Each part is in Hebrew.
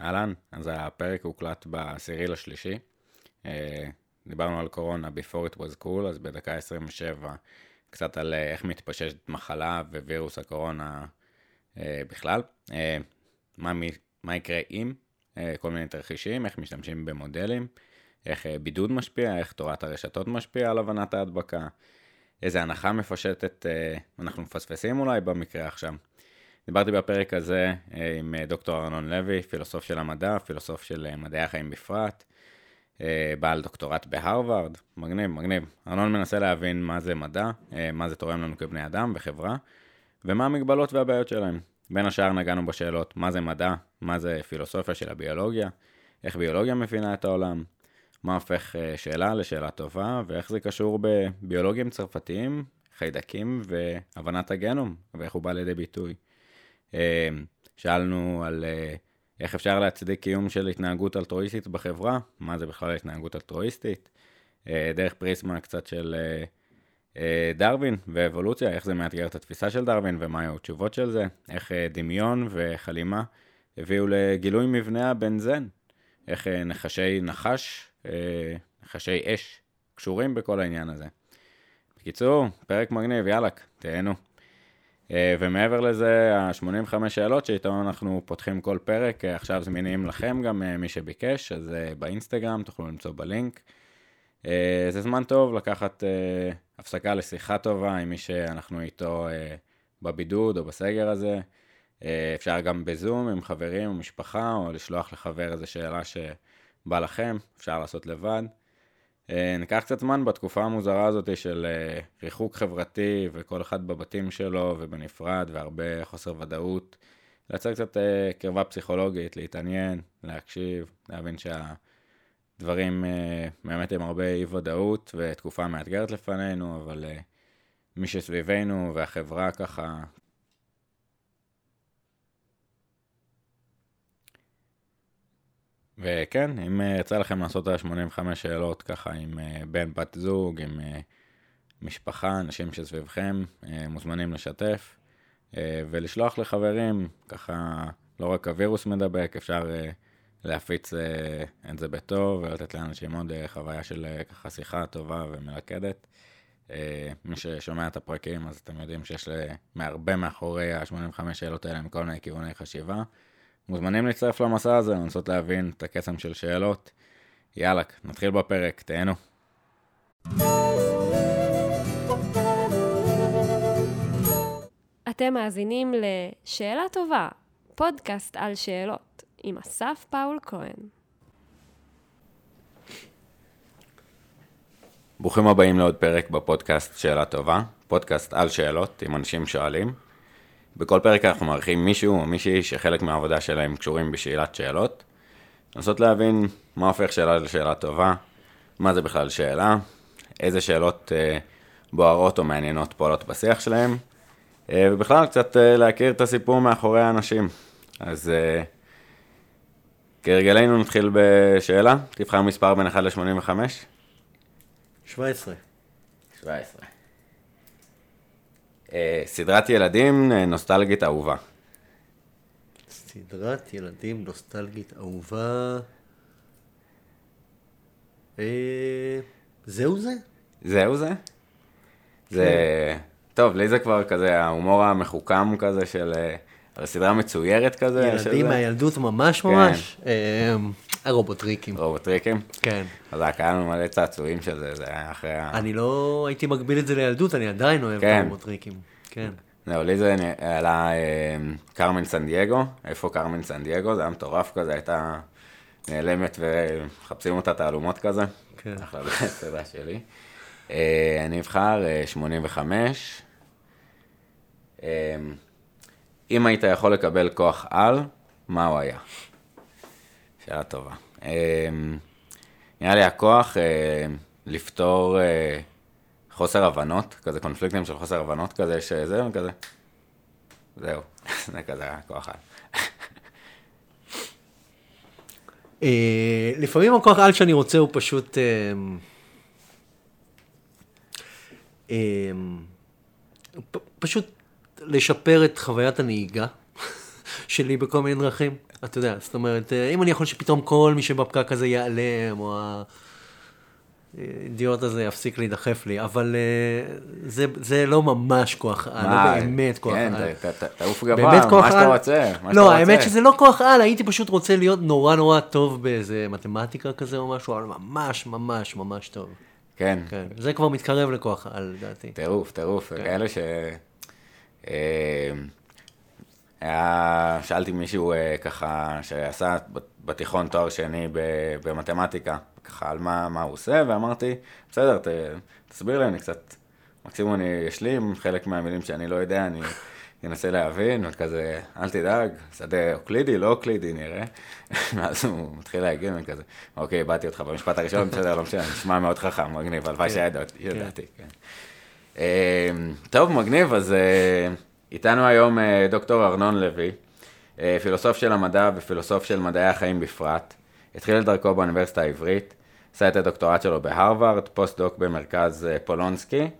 אהלן, אז הפרק הוקלט בעשירי לשלישי. אה, דיברנו על קורונה before it was cool, אז בדקה 27 קצת על אה, איך מתפשטת מחלה ווירוס הקורונה אה, בכלל. מה, מה יקרה אם, כל מיני תרחישים, איך משתמשים במודלים, איך בידוד משפיע, איך תורת הרשתות משפיעה על הבנת ההדבקה, איזה הנחה מפשטת אנחנו מפספסים אולי במקרה עכשיו. דיברתי בפרק הזה אה, עם אה, דוקטור ארנון לוי, פילוסוף של המדע, פילוסוף של אה, מדעי החיים בפרט, בעל דוקטורט בהרווארד, מגניב, מגניב. ארנון מנסה להבין מה זה מדע, מה זה תורם לנו כבני אדם וחברה, ומה המגבלות והבעיות שלהם. בין השאר נגענו בשאלות מה זה מדע, מה זה פילוסופיה של הביולוגיה, איך ביולוגיה מבינה את העולם, מה הופך שאלה לשאלה טובה, ואיך זה קשור בביולוגים צרפתיים, חיידקים והבנת הגנום, ואיך הוא בא לידי ביטוי. אה, שאלנו על אה, איך אפשר להצדיק קיום של התנהגות אלטרואיסטית בחברה, מה זה בכלל התנהגות אלטרואיסטית, אה, דרך פריסמה קצת של דרווין ואבולוציה, איך זה מאתגר את התפיסה של דרווין ומה היו התשובות של זה, איך דמיון וחלימה הביאו לגילוי מבנה הבנזן, איך נחשי נחש, נחשי אש, קשורים בכל העניין הזה. בקיצור, פרק מגניב, יאללה, תהנו. אה, ומעבר לזה, ה-85 שאלות שאיתו אנחנו פותחים כל פרק, אה, עכשיו זמינים לכם גם אה, מי שביקש, אז באינסטגרם תוכלו למצוא בלינק. זה זמן טוב לקחת הפסקה לשיחה טובה עם מי שאנחנו איתו בבידוד או בסגר הזה. אפשר גם בזום עם חברים או משפחה, או לשלוח לחבר איזו שאלה שבא לכם, אפשר לעשות לבד. אה, ניקח קצת זמן בתקופה המוזרה הזאת של אה, ריחוק חברתי וכל אחד בבתים שלו ובנפרד והרבה חוסר ודאות. לייצר קצת אה, קרבה פסיכולוגית, להתעניין, להקשיב, להבין שהדברים באמת עם הרבה אי ודאות ותקופה מאתגרת לפנינו, אבל מי שסביבנו והחברה ככה וכן, אם אה, יצא לכם לעשות את ה-85 שאלות ככה עם אה, בן, בת זוג, עם אה, משפחה, אנשים שסביבכם, מוזמנים לשתף ולשלוח לחברים, ככה לא רק הווירוס מדבק, אפשר להפיץ את זה בטוב ולתת לאנשים עוד חוויה של ככה שיחה טובה ומלכדת. מי ששומע את הפרקים אז אתם יודעים שיש הרבה מאחורי ה-85 שאלות האלה מכל מיני כיווני חשיבה. מוזמנים להצטרף למסע הזה, לנסות להבין את הקסם של שאלות. יאללה, נתחיל בפרק, תהנו. אתם מאזינים ל"שאלה טובה", פודקאסט על שאלות, עם אסף פאול כהן. ברוכים הבאים לעוד פרק בפודקאסט שאלה טובה, פודקאסט על שאלות עם אנשים שואלים. בכל פרק אנחנו מארחים מישהו או מישהי שחלק מהעבודה שלהם קשורים בשאלת שאלות. לנסות להבין מה הופך שאלה לשאלה טובה, מה זה בכלל שאלה, איזה שאלות אה, בוערות או מעניינות פועלות בשיח שלהם, אה, ובכלל קצת אה, להכיר את הסיפור מאחורי האנשים. אז אה, כרגלנו נתחיל בשאלה, תבחר מספר בין 1 ל-85. 17. 17. אה, סדרת ילדים אה, נוסטלגית אהובה. סדרת ילדים נוסטלגית אהובה. אה, זהו זה? זהו זה? זה... כן. טוב, לי זה כבר כזה ההומור המחוכם כזה של... סדרה מצוירת כזה. ילדים מהילדות ממש כן. הרובוטריקים. רובוטריקים? כן. אז היה לנו מלא צעצועים של זה, זה היה אחרי ה... אני לא הייתי מגביל את זה לילדות, אני עדיין אוהב כן. את הרובוטריקים. כן. זהו, לי זה עלה אה, קרמן סן דייגו, איפה קרמן סן דייגו, זה היה מטורף כזה, הייתה נעלמת ומחפשים אותה תעלומות כזה. כן. אחלה בסדר שלי. אה, אני אבחר 85. אה, אם היית יכול לקבל כוח על, מה הוא היה? שאלה טובה. אמ, נראה לי הכוח אה, לפתור אה, חוסר הבנות, כזה קונפליקטים של חוסר הבנות כזה, שזהו, כזה. זהו, זה כזה הכוח על. אה, לפעמים הכוח על שאני רוצה הוא פשוט... פשוט לשפר את חוויית הנהיגה. שלי בכל מיני דרכים. אתה יודע, זאת אומרת, אה, אם אני יכול שפתאום כל מי שבפקק הזה ייעלם, או האידיוט הזה יפסיק להידחף לי, אבל אה, זה, זה לא ממש כוח על, לא באמת כוח כן, על. ת- תעוף גבוה, מה שאתה רוצה. מה שאתה לא, האמת. שזה לא כוח על, הייתי פשוט רוצה להיות נורא נורא טוב באיזה מתמטיקה כזה או משהו, אבל ממש ממש ממש טוב. כן, כן, זה כבר מתקרב לכוח על, לדעתי. טירוף, טירוף, כן. כאלה ש... אה, היה, שאלתי מישהו אה, ככה, שעשה בתיכון תואר שני במתמטיקה, ככה על מה, מה הוא עושה, ואמרתי, בסדר, ת, תסביר לי, אני קצת, מקסימום אני אשלים חלק מהמילים שאני לא יודע, אני אנסה להבין, וכזה, אל תדאג, שדה אוקלידי, לא אוקלידי, נראה. ואז הוא מתחיל להגיד, ואני כזה, אוקיי, איבדתי אותך במשפט הראשון, בסדר, לא משנה, נשמע מאוד חכם, מגניב, הלוואי כן, שידעתי, כן. ידעתי, כן. אה, טוב, מגניב, אז אה, איתנו היום אה, דוקטור ארנון לוי, אה, פילוסוף של המדע ופילוסוף של מדעי החיים בפרט. התחיל את דרכו באוניברסיטה העברית, עשה את הדוקטורט שלו בהרווארד, פוסט-דוק במרכז אה, פולונסקי.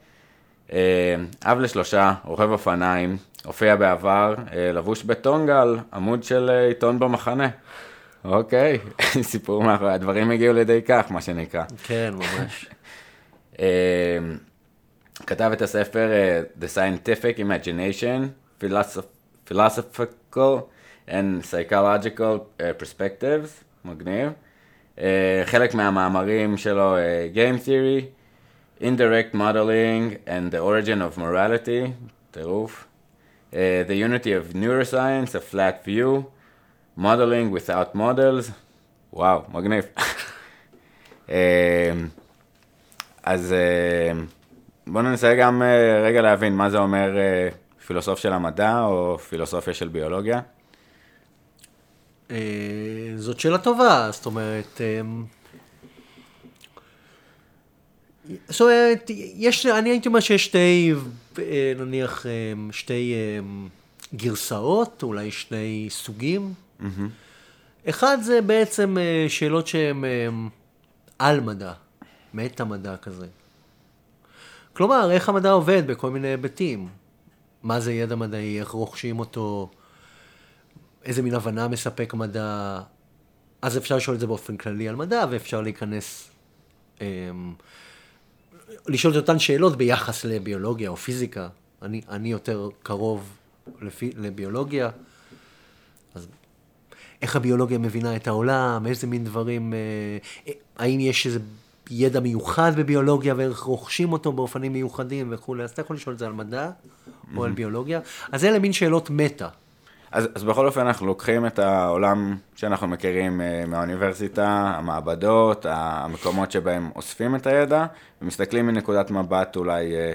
אב לשלושה, רוכב אופניים, הופיע בעבר, לבוש בטונגל, עמוד של עיתון במחנה. אוקיי, סיפור מאחורי, הדברים הגיעו לידי כך, מה שנקרא. כן, ממש. אה, כתב את הספר אה, The Scientific Imagination, Philosoph- Philosophical and Psychological אה, Perspectives, מגניב. אה, חלק מהמאמרים שלו, אה, Game Theory, Indirect Modeling and the Origin of Morality, טירוף. אה, the Unity of Neuroscience, A Flat View, Modeling Without Models, וואו, מגניב. אה, אז אה, בואו ננסה גם אה, רגע להבין מה זה אומר אה, פילוסוף של המדע או פילוסופיה של ביולוגיה. אה, זאת שאלה טובה, זאת אומרת, זאת אומרת, יש, אני הייתי אומר שיש שתי, נניח, שתי גרסאות, אולי שני סוגים. אחד זה בעצם שאלות שהן על מדע, מטה מדע כזה. כלומר, איך המדע עובד בכל מיני היבטים. מה זה ידע מדעי, איך רוכשים אותו, איזה מין הבנה מספק מדע. אז אפשר לשאול את זה באופן כללי על מדע, ואפשר להיכנס, אמ, לשאול את אותן שאלות ביחס לביולוגיה או פיזיקה. אני, אני יותר קרוב לפי, לביולוגיה, אז איך הביולוגיה מבינה את העולם, איזה מין דברים, אה, אה, האם יש איזה ידע מיוחד בביולוגיה ואיך רוכשים אותו באופנים מיוחדים וכולי, אז אתה יכול לשאול את זה על מדע או על ביולוגיה. אז אלה מין שאלות מטה. אז, אז בכל אופן אנחנו לוקחים את העולם שאנחנו מכירים אה, מהאוניברסיטה, המעבדות, המקומות שבהם אוספים את הידע, ומסתכלים מנקודת מבט אולי, אה,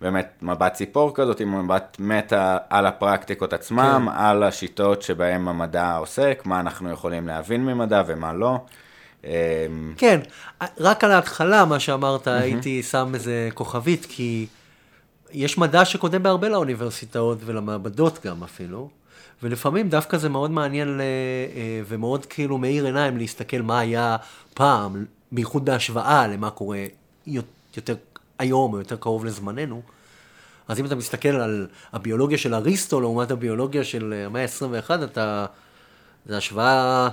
באמת מבט ציפור כזאת, עם מבט מטה על הפרקטיקות עצמם, כן. על השיטות שבהם המדע עוסק, מה אנחנו יכולים להבין ממדע ומה לא. אה, כן, רק על ההתחלה, מה שאמרת, הייתי שם איזה כוכבית, כי יש מדע שקודם בהרבה לאוניברסיטאות ולמעבדות גם אפילו, ולפעמים דווקא זה מאוד מעניין אה, ומאוד כאילו מאיר עיניים להסתכל מה היה פעם, בייחוד בהשוואה למה קורה יותר היום או יותר קרוב לזמננו. אז אם אתה מסתכל על הביולוגיה של אריסטו לעומת הביולוגיה של המאה ה-21, אתה... זו השוואה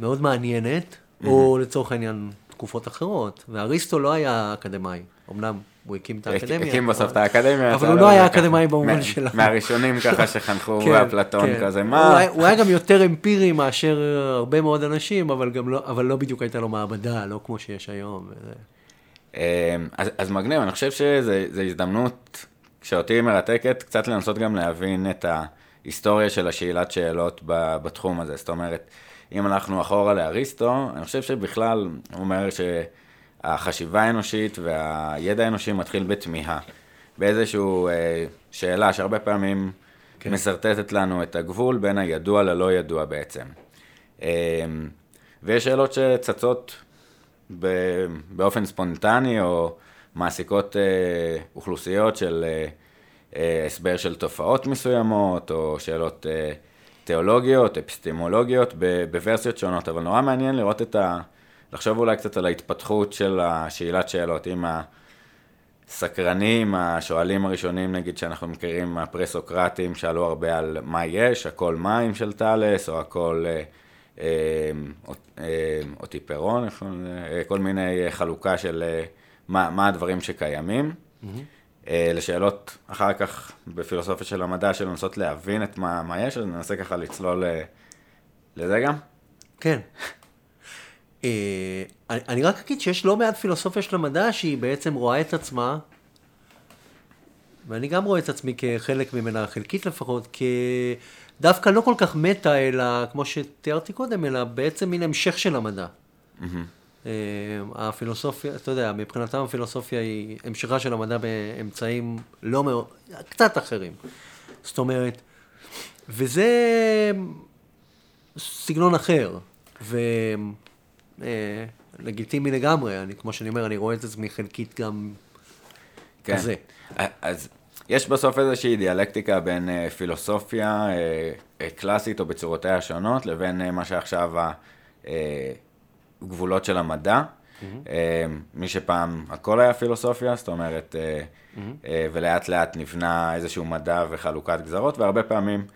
מאוד מעניינת, או לצורך העניין תקופות אחרות. ואריסטו לא היה אקדמאי, אמנם הוא הקים את האקדמיה. הקים בסוף את האקדמיה. אבל הוא לא היה אקדמאי במובן שלה. מהראשונים ככה שחנכו כן, אפלטון כן. כזה, מה? הוא היה גם יותר אמפירי מאשר הרבה מאוד אנשים, אבל לא, אבל לא בדיוק הייתה לו מעבדה, לא כמו שיש היום. אמ, אז, מגניב, אני חושב שזו הזדמנות שאותי מרתקת קצת לנסות גם להבין את ההיסטוריה של השאלת שאלות בתחום הזה. זאת אומרת, אם אנחנו אחורה לאריסטו, אני חושב שבכלל, הוא אומר שהחשיבה האנושית והידע האנושי מתחיל בתמיהה. באיזושהי אה, שאלה שהרבה פעמים כן. משרטטת לנו את הגבול בין הידוע ללא ידוע בעצם. אמ, ויש שאלות שצצות ב- באופן ספונטני, או מעסיקות אה, אוכלוסיות של אה, אה, הסבר של תופעות מסוימות, או שאלות אה, תיאולוגיות, אפיסטמולוגיות, בוורסיות שונות, אבל נורא מעניין לראות את ה... לחשוב אולי קצת על ההתפתחות של השאלת שאלות, אם הסקרנים, השואלים הראשונים, נגיד, שאנחנו מכירים מהפרה-סוקרטים, שאלו הרבה על מה יש, הכל מים של טאלס, או הכל אה, אה, אה, אה, כל מיני חלוקה של אה, מה, מה הדברים שקיימים. Mm-hmm. לשאלות אחר כך בפילוסופיה של המדע, של לנסות להבין את מה, מה יש, אז ננסה ככה לצלול לזה גם. כן. אה, אני רק אגיד שיש לא מעט פילוסופיה של המדע שהיא בעצם רואה את עצמה, ואני גם רואה את עצמי כחלק ממנה, חלקית לפחות, כדווקא לא כל כך מטה, אלא כמו שתיארתי קודם, אלא בעצם מין המשך של המדע. אה, הפילוסופיה, אתה יודע, מבחינתם הפילוסופיה היא המשכה של המדע באמצעים לא מאוד, קצת אחרים. זאת אומרת, וזה סגנון אחר. ו... אה, לגמרי, אני, כמו שאני אומר, אני רואה את עצמי חלקית גם כן. כזה. אז יש בסוף איזושהי דיאלקטיקה בין אה, פילוסופיה אה, אה, קלאסית או בצורותיה השונות, לבין אה, מה שעכשיו הגבולות אה, של המדע. Mm-hmm. אה, מי שפעם הכל היה פילוסופיה, זאת אומרת, אה, mm-hmm. אה, ולאט לאט נבנה איזשהו מדע וחלוקת גזרות, והרבה פעמים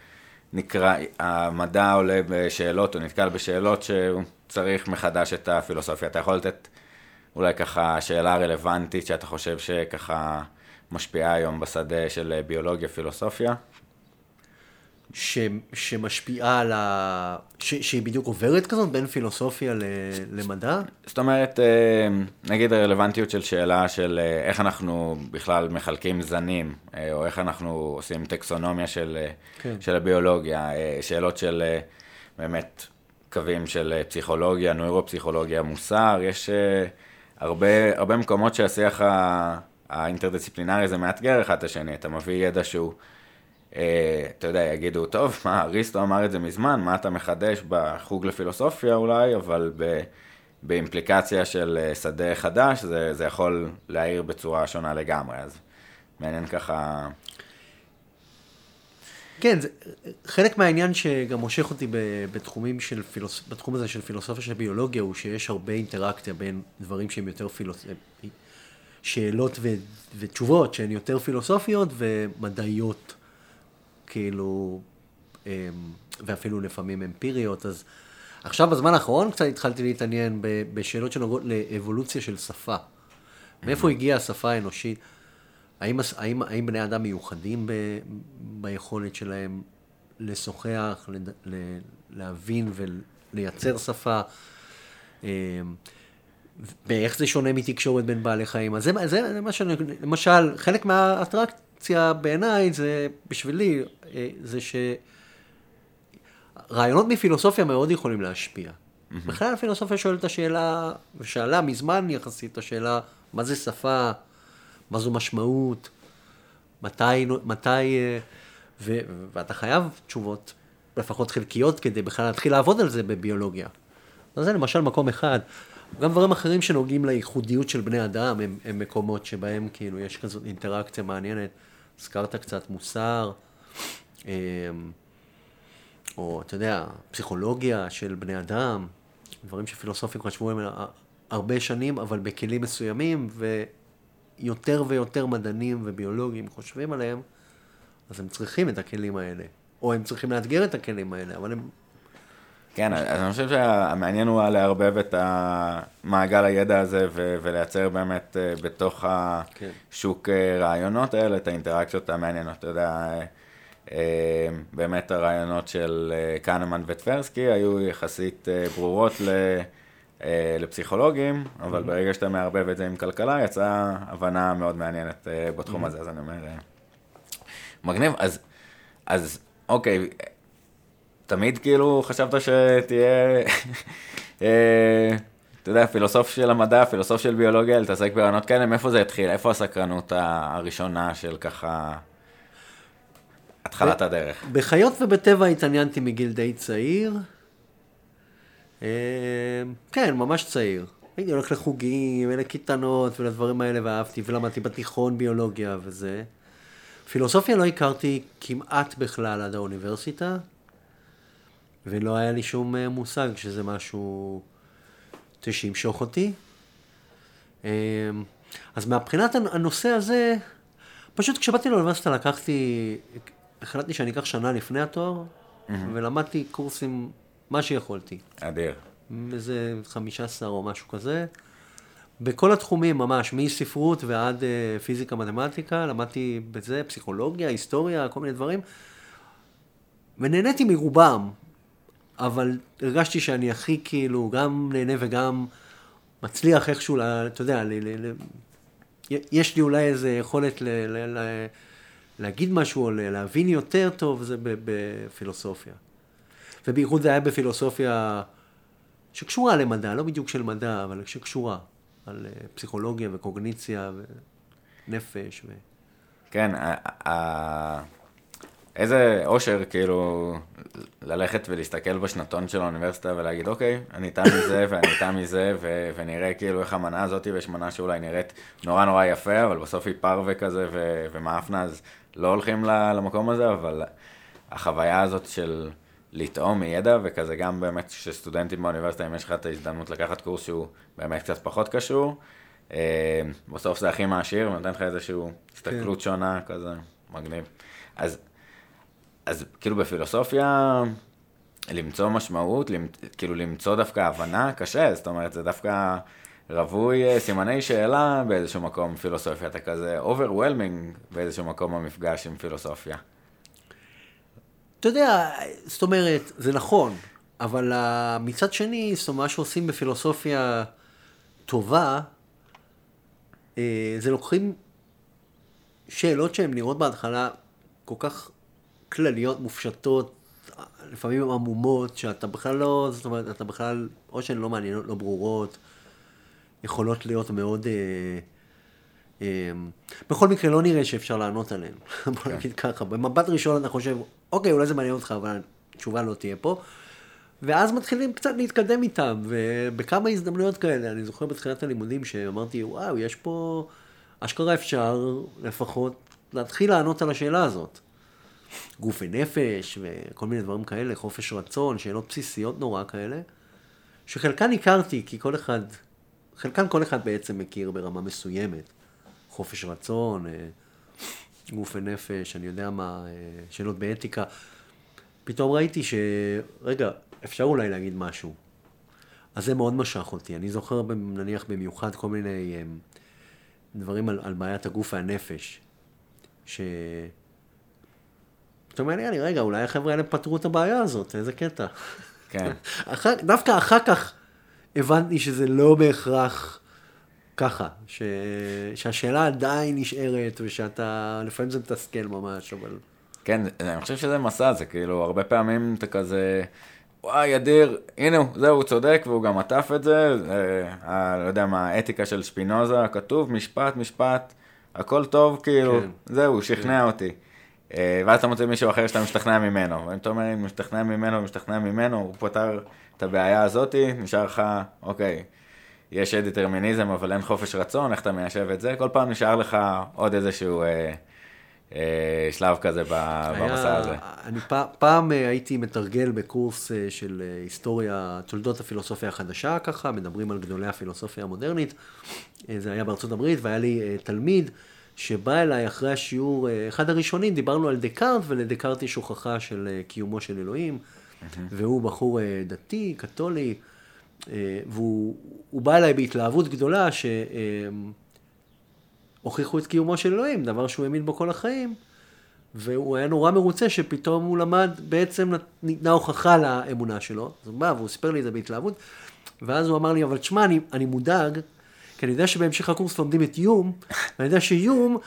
נקרא, המדע עולה בשאלות, או נתקל בשאלות שהוא צריך מחדש את הפילוסופיה. אתה יכול לתת אולי ככה שאלה רלוונטית שאתה חושב שככה משפיעה היום בשדה של ביולוגיה, פילוסופיה? ש, שמשפיעה על ה... ש, שהיא בדיוק עוברת כזאת בין פילוסופיה ל, למדע? זאת אומרת, אה, נגיד הרלוונטיות של שאלה של אה, איך אנחנו בכלל מחלקים זנים, אה, או איך אנחנו עושים טקסונומיה של, כן. של הביולוגיה, שאלות של באמת קווים של פסיכולוגיה, נוירופסיכולוגיה, מוסר, יש הרבה, הרבה מקומות שהשיח האינטרדיסציפלינרי זה מאתגר אחד את השני, אתה מביא ידע שהוא... אה, אתה יודע, יגידו, טוב, מה, אריסטו אמר את זה מזמן, מה אתה מחדש בחוג לפילוסופיה אולי, אבל ב, באימפליקציה של אה, שדה חדש, זה, זה יכול להעיר בצורה שונה לגמרי, אז מעניין ככה... כן, זה, חלק מהעניין שגם מושך אותי בתחומים של פילוס... בתחום הזה של פילוסופיה של ביולוגיה, הוא שיש הרבה אינטראקציה בין דברים שהם יותר פילוסופיים, שאלות ו... ותשובות שהן יותר פילוסופיות ומדעיות. כאילו, אמ, ואפילו לפעמים אמפיריות, אז עכשיו בזמן האחרון קצת התחלתי להתעניין בשאלות שנוגעות לאבולוציה של שפה. מאיפה הגיעה השפה האנושית? האם, האם, האם בני אדם מיוחדים ב, ביכולת שלהם לשוחח, לד, ל, להבין ולייצר שפה? אמ, ואיך זה שונה מתקשורת בין בעלי חיים? אז זה, זה, זה מה שאני, למשל, חלק מהאטרקט, האופציה בעיניי זה, בשבילי, אה, זה שרעיונות מפילוסופיה מאוד יכולים להשפיע. Mm-hmm. בכלל הפילוסופיה שואלת את השאלה, ושאלה מזמן יחסית את השאלה, מה זה שפה, מה זו משמעות, מתי, מתי, אה, ו, ואתה חייב תשובות, לפחות חלקיות, כדי בכלל להתחיל לעבוד על זה בביולוגיה. אז זה למשל מקום אחד. גם דברים אחרים שנוגעים לייחודיות של בני אדם, הם, הם מקומות שבהם כאילו יש כזאת אינטראקציה מעניינת. הזכרת קצת מוסר, אמ, או אתה יודע, פסיכולוגיה של בני אדם, דברים שפילוסופים חשבו עליהם הרבה שנים, אבל בכלים מסוימים, ויותר ויותר מדענים וביולוגים חושבים עליהם, אז הם צריכים את הכלים האלה, או הם צריכים לאתגר את הכלים האלה, אבל הם כן, אז אני חושב שהמעניין הוא לערבב את המעגל הידע הזה ו- ולייצר באמת אה, בתוך. השוק כן. רעיונות האלה את האינטראקציות המעניינות. אתה יודע, אה, באמת הרעיונות של קנמן וטברסקי היו יחסית ברורות ל... לפסיכולוגים, אבל mm-hmm. ברגע שאתה מערבב את זה עם כלכלה, יצאה הבנה מאוד מעניינת בתחום mm-hmm. הזה, אז אני אומר, מגניב. אז, אז אוקיי, תמיד כאילו חשבת שתהיה, אה, אתה יודע, פילוסוף של המדע, פילוסוף של ביולוגיה, להתעסק ברעיונות כאלה, מאיפה זה התחיל? איפה הסקרנות הראשונה של ככה, התחלת הדרך? בחיות ובטבע התעניינתי מגיל די צעיר. אה, כן, ממש צעיר. הייתי הולך לחוגים ולקייטנות ולדברים האלה, ואהבתי, ולמדתי בתיכון ביולוגיה וזה. פילוסופיה לא הכרתי כמעט בכלל עד האוניברסיטה. ולא היה לי שום אה, מושג שזה משהו שימשוך אותי. אמ, אז מבחינת הנושא הזה, פשוט כשבאתי לאוניברסיטה לקחתי, החלטתי שאני אקח שנה לפני התואר, mm-hmm. ולמדתי קורסים, מה שיכולתי. אדיר. איזה 15 או משהו כזה. בכל התחומים ממש, מספרות ועד uh, פיזיקה, מתמטיקה, למדתי בזה, פסיכולוגיה, היסטוריה, כל מיני דברים. ונהניתי מרובם, אבל הרגשתי שאני הכי כאילו גם נהנה וגם מצליח איכשהו, אתה יודע, ל, ל, ל, יש לי אולי איזו יכולת ל, ל, ל, להגיד משהו או להבין יותר טוב, זה בפילוסופיה. ובייחוד זה היה בפילוסופיה שקשורה למדע, לא בדיוק של מדע, אבל שקשורה, על אה, פסיכולוגיה וקוגניציה ונפש. ו... כן, איזה אושר, כאילו, ללכת ולהסתכל בשנתון של האוניברסיטה ולהגיד, אוקיי, אני איתה מזה ואני איתה מזה, ו- ונראה כאילו איך המנה הזאת, ויש מנה שאולי נראית נורא נורא יפה, אבל בסוף היא פרווה כזה ו- ומאפנה, אז לא הולכים למקום הזה, אבל החוויה הזאת של לטעום מידע, וכזה גם באמת כשסטודנטים באוניברסיטה, אם יש לך את ההזדמנות לקחת קורס שהוא באמת קצת פחות קשור, אה, בסוף זה הכי מעשיר, ונותן לך איזושהי הסתכלות כן. שונה, כזה מגניב. אז אז כאילו בפילוסופיה, למצוא משמעות, למ, כאילו למצוא דווקא הבנה, קשה, זאת אומרת, זה דווקא רווי אה, סימני שאלה באיזשהו מקום פילוסופיה, אתה כזה overwhelming באיזשהו מקום המפגש עם פילוסופיה. אתה יודע, זאת אומרת, זה נכון, אבל uh, מצד שני, זאת אומרת, מה שעושים בפילוסופיה טובה, uh, זה לוקחים שאלות שהן נראות בהתחלה כל כך כלליות מופשטות, לפעמים עמומות, שאתה בכלל לא, זאת אומרת, אתה בכלל, או שהן לא מעניינות, לא ברורות, יכולות להיות מאוד... אה, אה, בכל מקרה לא נראה שאפשר לענות עליהן, בוא כן. נגיד ככה. במבט ראשון אתה חושב, אוקיי, אולי זה מעניין אותך, אבל התשובה לא תהיה פה. ואז מתחילים קצת להתקדם איתם, ובכמה הזדמנויות כאלה, אני זוכר בתחילת הלימודים שאמרתי, וואו, יש פה, אשכרה אפשר לפחות להתחיל לענות על השאלה הזאת. גוף ונפש וכל מיני דברים כאלה, חופש רצון, שאלות בסיסיות נורא כאלה, שחלקן הכרתי, כי כל אחד, חלקן כל אחד בעצם מכיר ברמה מסוימת. חופש רצון, אה, גוף ונפש, אני יודע מה, אה, שאלות באתיקה. פתאום ראיתי ש... רגע, אפשר אולי להגיד משהו. אז זה מאוד משך אותי. אני זוכר נניח במיוחד כל מיני אה, דברים על, על בעיית הגוף והנפש. ש... פתאום היה לי, רגע, אולי החבר'ה האלה פתרו את הבעיה הזאת, איזה קטע. כן. אחר, דווקא אחר כך הבנתי שזה לא בהכרח ככה, ש, שהשאלה עדיין נשארת, ושאתה, לפעמים זה מתסכל ממש, אבל... כן, אני חושב שזה מסע, זה כאילו, הרבה פעמים אתה כזה, וואי, אדיר, הנה הוא, זהו, הוא צודק, והוא גם עטף את זה, אה, לא יודע מה, האתיקה של שפינוזה, כתוב, משפט, משפט, הכל טוב, כאילו, כן. זהו, שכנע כן. אותי. אה, ואז אתה מוצא מישהו אחר שאתה משתכנע ממנו, ואם אתה אומר, אם משתכנע ממנו ומשתכנע ממנו, הוא פותר את הבעיה הזאתי, נשאר לך, אוקיי, יש דטרמיניזם, אבל אין חופש רצון, איך אתה מיישב את זה? כל פעם נשאר לך עוד איזשהו אה, אה, שלב כזה במסע הזה. אני פ, פעם אה, הייתי מתרגל בקורס אה, של היסטוריה, תולדות הפילוסופיה החדשה ככה, מדברים על גדולי הפילוסופיה המודרנית, זה היה בארצות הברית, והיה לי תלמיד, שבא אליי אחרי השיעור, אה, אחד הראשונים, דיברנו על דקארט, ולדקארט יש הוכחה של אה, קיומו של אלוהים, והוא בחור אה, דתי, קתולי, והוא בא אליי בהתלהבות גדולה שהוכיחו את קיומו של אלוהים, דבר שהוא האמין בו כל החיים, והוא היה נורא מרוצה שפתאום הוא למד, בעצם ניתנה הוכחה לאמונה שלו, אז הוא בא והוא סיפר לי את זה בהתלהבות, ואז הוא אמר לי, אבל תשמע, אני, אני מודאג, כי אני יודע שבהמשך הקורס לומדים את יום, ואני יודע שיום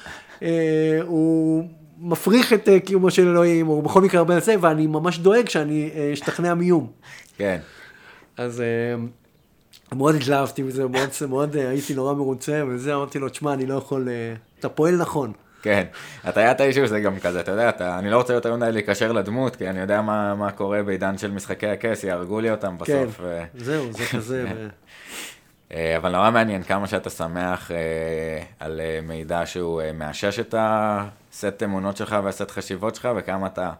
אה, הוא מפריך את אה, קיומו של אלוהים, או בכל מקרה הרבה לזה, ואני ממש דואג שאני אה, אשתכנע מיום. כן. אז אה, מאוד התלהבתי מזה, מאוד, מאוד אה, הייתי נורא מרוצה, וזה אמרתי לו, תשמע, אני לא יכול, אה, אתה פועל נכון. כן, הטיית האישו זה גם כזה, אתה יודע, אתה, אני לא רוצה יותר מדי להיקשר לדמות, כי אני יודע מה, מה קורה בעידן של משחקי הכס, יהרגו לי אותם בסוף. כן, ו... זהו, זה כזה. ו... אה, אבל נורא מעניין כמה שאתה שמח אה, על אה, מידע שהוא מאשש את הסט אמונות שלך והסט חשיבות שלך, וכמה אתה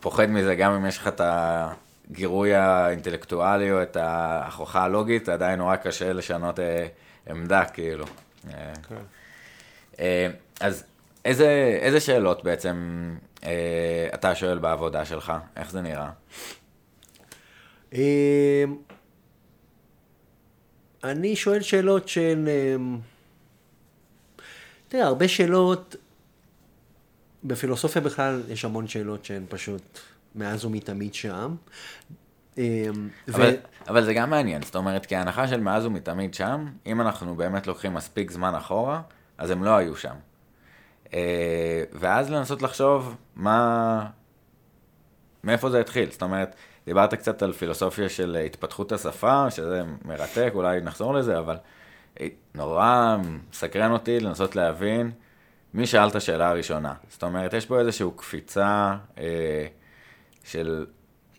פוחד מזה, גם אם יש לך את הגירוי האינטלקטואלי או את ההוכחה הלוגית, עדיין נורא קשה לשנות עמדה, כאילו. כן. אז איזה, איזה שאלות בעצם אתה שואל בעבודה שלך? איך זה נראה? אני שואל שאלות שהן... אמ, תראה, הרבה שאלות, בפילוסופיה בכלל יש המון שאלות שהן פשוט מאז ומתמיד שם. אמ, ו- אבל, אבל זה גם מעניין, זאת אומרת, כי ההנחה של מאז ומתמיד שם, אם אנחנו באמת לוקחים מספיק זמן אחורה, אז הם לא היו שם. אה, ואז לנסות לחשוב מה... מאיפה זה התחיל. זאת אומרת, דיברת קצת על פילוסופיה של התפתחות השפה, שזה מרתק, אולי נחזור לזה, אבל אה, נורא מסקרן אותי לנסות להבין מי שאל את השאלה הראשונה. זאת אומרת, יש פה איזושהי קפיצה אה, של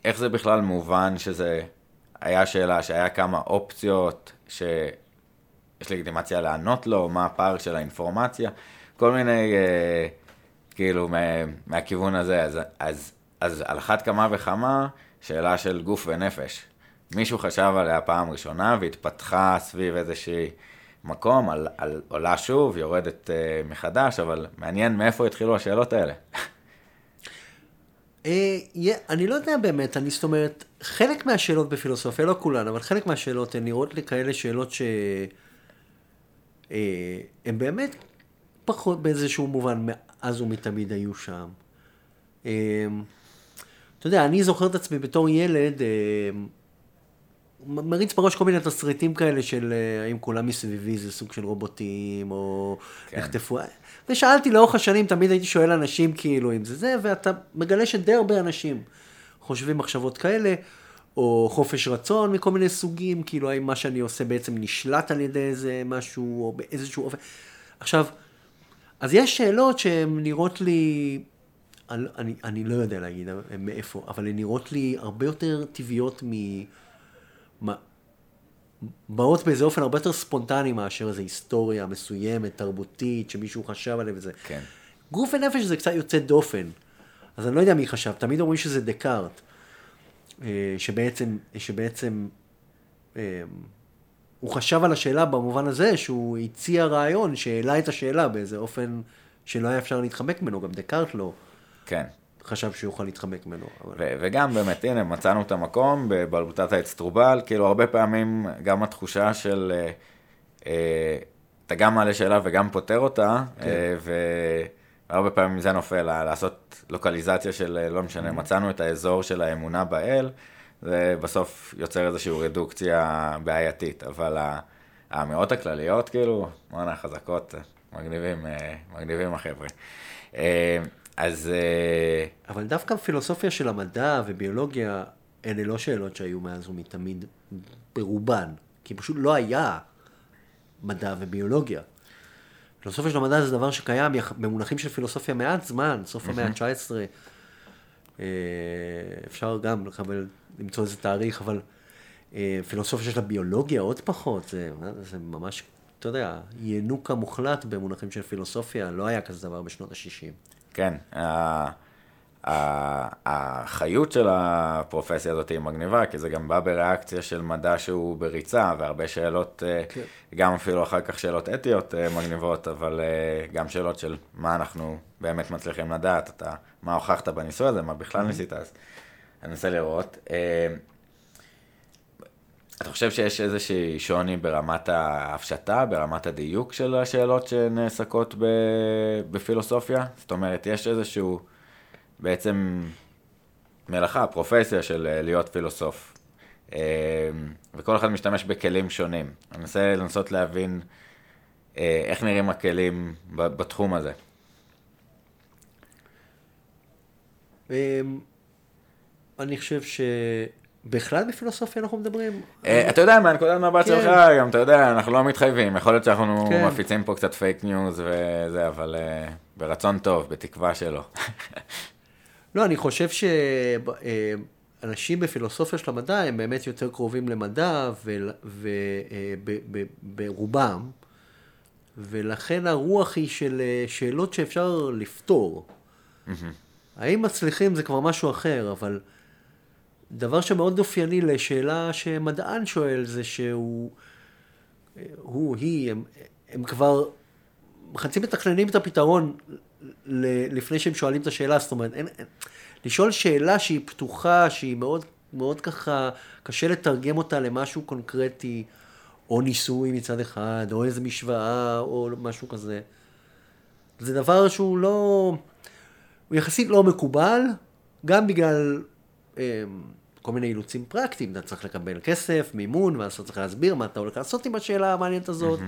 איך זה בכלל מובן שזה היה שאלה, שהיה כמה אופציות, שיש לגיטימציה לענות לו, מה הפער של האינפורמציה, כל מיני, אה, כאילו, מה, מהכיוון הזה. אז, אז, אז על אחת כמה וכמה, שאלה של גוף ונפש. מישהו חשב עליה פעם ראשונה והתפתחה סביב איזושהי מקום, על, על, עולה שוב, יורדת אה, מחדש, אבל מעניין מאיפה התחילו השאלות האלה. אה, אני לא יודע באמת, אני זאת אומרת, חלק מהשאלות בפילוסופיה, לא כולן, אבל חלק מהשאלות הן נראות לי כאלה שאלות ש... אה, באמת פחות באיזשהו מובן מאז ומתמיד היו שם. אתה יודע, אני זוכר את עצמי בתור ילד, אה, מריץ בראש כל מיני תסריטים כאלה של אה, האם כולם מסביבי זה סוג של רובוטים, או כן. נחטפו. ושאלתי לאורך השנים, תמיד הייתי שואל אנשים כאילו אם זה זה, ואתה מגלה שדי הרבה אנשים חושבים מחשבות כאלה, או חופש רצון מכל מיני סוגים, כאילו האם מה שאני עושה בעצם נשלט על ידי איזה משהו, או באיזשהו אופן. עכשיו, אז יש שאלות שהן נראות לי, אני, אני, אני לא יודע להגיד מאיפה, אבל הן נראות לי הרבה יותר טבעיות מ... מה, באות באיזה אופן הרבה יותר ספונטני מאשר איזו היסטוריה מסוימת, תרבותית, שמישהו חשב עליה וזה. כן. גוף ונפש זה קצת יוצא דופן. אז אני לא יודע מי חשב, תמיד אומרים שזה דקארט. אה, שבעצם, שבעצם אה, הוא חשב על השאלה במובן הזה שהוא הציע רעיון שהעלה את השאלה באיזה אופן שלא היה אפשר להתחמק ממנו, גם דקארט לא כן. חשב שהוא יוכל להתחמק ממנו. אבל... ו- וגם באמת, הנה, מצאנו את המקום בבלוטת האצטרובל, כאילו הרבה פעמים גם התחושה של, אה, אה, אתה גם מעלה שאלה וגם פותר אותה, כן. אה, והרבה פעמים זה נופל, לעשות לוקליזציה של, אה, לא משנה, מצאנו את האזור של האמונה באל, זה בסוף יוצר איזושהי רדוקציה בעייתית, אבל האמירות הכלליות, כאילו, וואנה, חזקות, מגניבים, אה, מגניבים החבר'ה. אז... אה, אבל דווקא פילוסופיה של המדע וביולוגיה, אלה לא שאלות שהיו מאז ומתמיד ברובן, כי פשוט לא היה מדע וביולוגיה. פילוסופיה של המדע זה דבר שקיים במונחים של פילוסופיה מעט זמן, סוף המאה ה-19. אה, אפשר גם לקבל, למצוא איזה תאריך, אבל אה, פילוסופיה של הביולוגיה עוד פחות, זה, זה ממש, אתה יודע, ינוקה מוחלט במונחים של פילוסופיה, לא היה כזה דבר בשנות ה-60. כן, החיות של הפרופסיה הזאת היא מגניבה, כי זה גם בא בריאקציה של מדע שהוא בריצה, והרבה שאלות, אה, כן. גם אפילו אחר כך שאלות אתיות אה, מגניבות, אבל אה, גם שאלות של מה אנחנו באמת מצליחים לדעת, אתה, מה הוכחת בניסוי הזה, מה בכלל ניסית, אז אני אנסה לראות. אתה חושב שיש איזושהי שוני ברמת ההפשטה, ברמת הדיוק של השאלות שנעסקות ב... בפילוסופיה? זאת אומרת, יש איזשהו בעצם מלאכה, פרופסיה של אה, להיות פילוסוף. אה, וכל אחד משתמש בכלים שונים. אני מנסה לנסות להבין אה, איך נראים הכלים בתחום הזה. אמ, אני חושב שבכלל בפילוסופיה אנחנו מדברים. אה, אתה יודע, מהנקודת מבט כן. שלך, גם אתה יודע, אנחנו לא מתחייבים, יכול להיות שאנחנו כן. מפיצים פה קצת פייק ניוז וזה, אבל אה, ברצון טוב, בתקווה שלא. לא, אני חושב שאנשים בפילוסופיה של המדע הם באמת יותר קרובים למדע וברובם, ולכן הרוח היא של אה, שאלות שאפשר לפתור. האם מצליחים זה כבר משהו אחר, אבל דבר שמאוד אופייני לשאלה שמדען שואל זה שהוא, הוא, היא, הם, הם כבר חצי מתכננים את הפתרון ל- לפני שהם שואלים את השאלה, זאת אומרת, אין, אין, לשאול שאלה שהיא פתוחה, שהיא מאוד, מאוד ככה, קשה לתרגם אותה למשהו קונקרטי, או ניסוי מצד אחד, או איזה משוואה, או משהו כזה. זה דבר שהוא לא, הוא יחסית לא מקובל, גם בגלל כל מיני אילוצים פרקטיים, אתה צריך לקבל כסף, מימון, ואז אתה צריך להסביר מה אתה הולך לעשות עם השאלה המעניינת הזאת.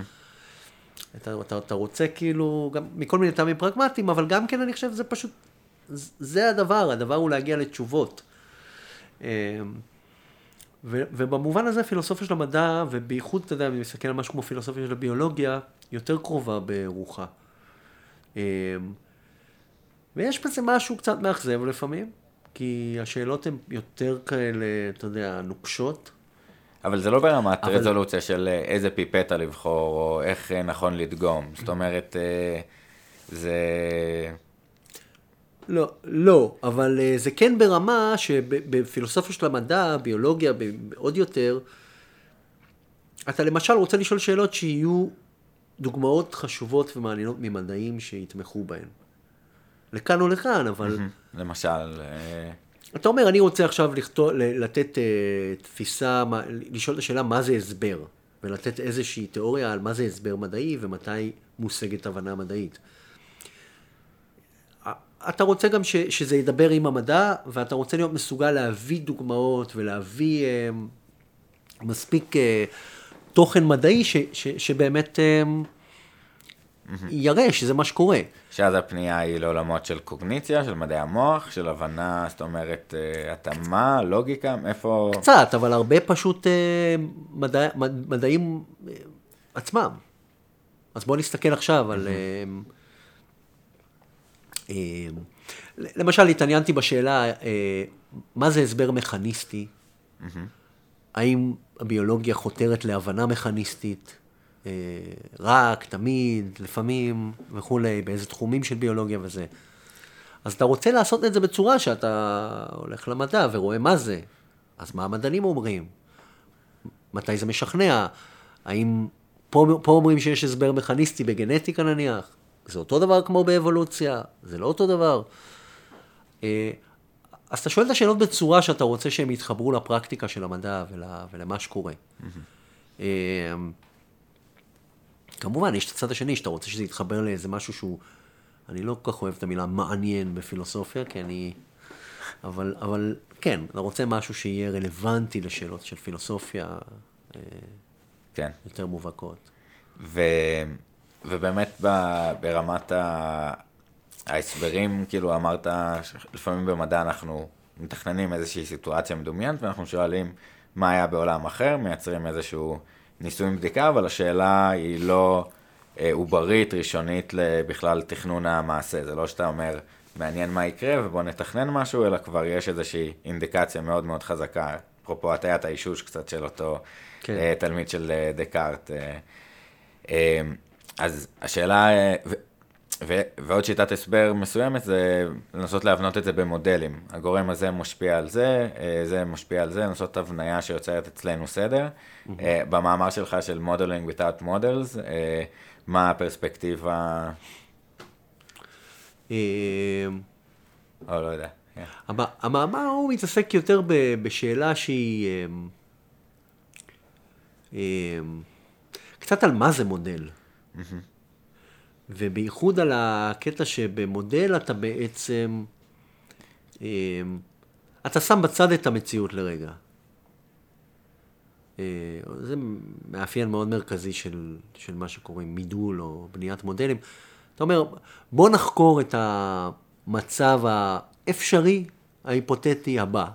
אתה, אתה, אתה רוצה כאילו, גם מכל מיני טעמים פרגמטיים, אבל גם כן אני חושב שזה פשוט, זה הדבר, הדבר הוא להגיע לתשובות. אה, ו, ובמובן הזה פילוסופיה של המדע, ובייחוד, אתה יודע, אני מסתכל על משהו כמו פילוסופיה של הביולוגיה, יותר קרובה ברוחה. אה, ויש בזה משהו קצת מאכזב לפעמים, כי השאלות הן יותר כאלה, אתה יודע, נוקשות. אבל זה לא ברמת אבל- רזולוציה של אה, איזה פיפטה לבחור, או איך אה, נכון לדגום. זאת אומרת, אה, זה... לא, לא, אבל זה כן ברמה שבפילוסופיה של המדע, ביולוגיה, עוד יותר, אתה למשל רוצה לשאול שאלות שיהיו דוגמאות חשובות ומעניינות ממדעים שיתמכו בהן. לכאן או לכאן, אבל למשל, אה, אתה אומר, אני רוצה עכשיו לכתוב, לתת uh, תפיסה, לשאול את השאלה מה זה הסבר, ולתת איזושהי תיאוריה על מה זה הסבר מדעי ומתי מושגת הבנה מדעית. אתה רוצה גם ש, שזה ידבר עם המדע, ואתה רוצה להיות מסוגל להביא דוגמאות ולהביא אה, מספיק אה, תוכן מדעי ש, ש, שבאמת אה, יראה שזה מה שקורה. שאז הפנייה היא לעולמות של קוגניציה, של מדעי המוח, של הבנה, זאת אומרת, אה, התאמה, לוגיקה, מאיפה... קצת, אבל הרבה פשוט אה, מדע, מד, מדעים אה, עצמם. אז בואו נסתכל עכשיו על... למשל, התעניינתי בשאלה, מה זה הסבר מכניסטי? האם הביולוגיה חותרת להבנה מכניסטית? אה, רק, תמיד, לפעמים וכולי, באיזה תחומים של ביולוגיה וזה. אז אתה רוצה לעשות את זה בצורה שאתה הולך למדע ורואה מה זה. אז מה המדענים אומרים? מתי זה משכנע? האם פה, פה אומרים שיש הסבר מכניסטי בגנטיקה נניח? זה אותו דבר כמו באבולוציה? זה לא אותו דבר? אה, אז אתה שואל את השאלות בצורה שאתה רוצה שהם יתחברו לפרקטיקה של המדע ול, ולמה שקורה. אה, כמובן, יש את הצד השני, שאתה רוצה שזה יתחבר לאיזה משהו שהוא... אני לא כל כך אוהב את המילה מעניין בפילוסופיה, כי אני... אבל, אבל כן, אתה רוצה משהו שיהיה רלוונטי לשאלות של פילוסופיה אה, כן. יותר מובהקות. ו... ובאמת ב... ברמת ה... ההסברים, כאילו אמרת, לפעמים במדע אנחנו מתכננים איזושהי סיטואציה מדומיינת, ואנחנו שואלים מה היה בעולם אחר, מייצרים איזשהו ניסוי בדיקה, אבל השאלה היא לא אה, עוברית, ראשונית בכלל תכנון המעשה. זה לא שאתה אומר, מעניין מה יקרה ובוא נתכנן משהו, אלא כבר יש איזושהי אינדיקציה מאוד מאוד חזקה. אפרופו הטיית האישוש קצת של אותו כן. אה, תלמיד של אה, דקארט. אז השאלה, ו- ועוד שיטת הסבר מסוימת זה לנסות להבנות את זה במודלים. הגורם הזה משפיע על זה, אה, זה משפיע על זה, לנסות הבניה שיוצרת אצלנו סדר. אה, במאמר שלך של Modeling without models, אה, מה הפרספקטיבה, אה, או לא יודע. כן. המ- המאמר הוא מתעסק יותר בשאלה שהיא אה, אה, קצת על מה זה מודל. ובייחוד על הקטע שבמודל אתה בעצם, אה, אתה שם בצד את המציאות לרגע. אה, זה מאפיין מאוד מרכזי של, של מה שקוראים מידול או בניית מודלים. אתה אומר, בוא נחקור את המצב האפשרי, ההיפותטי הבא.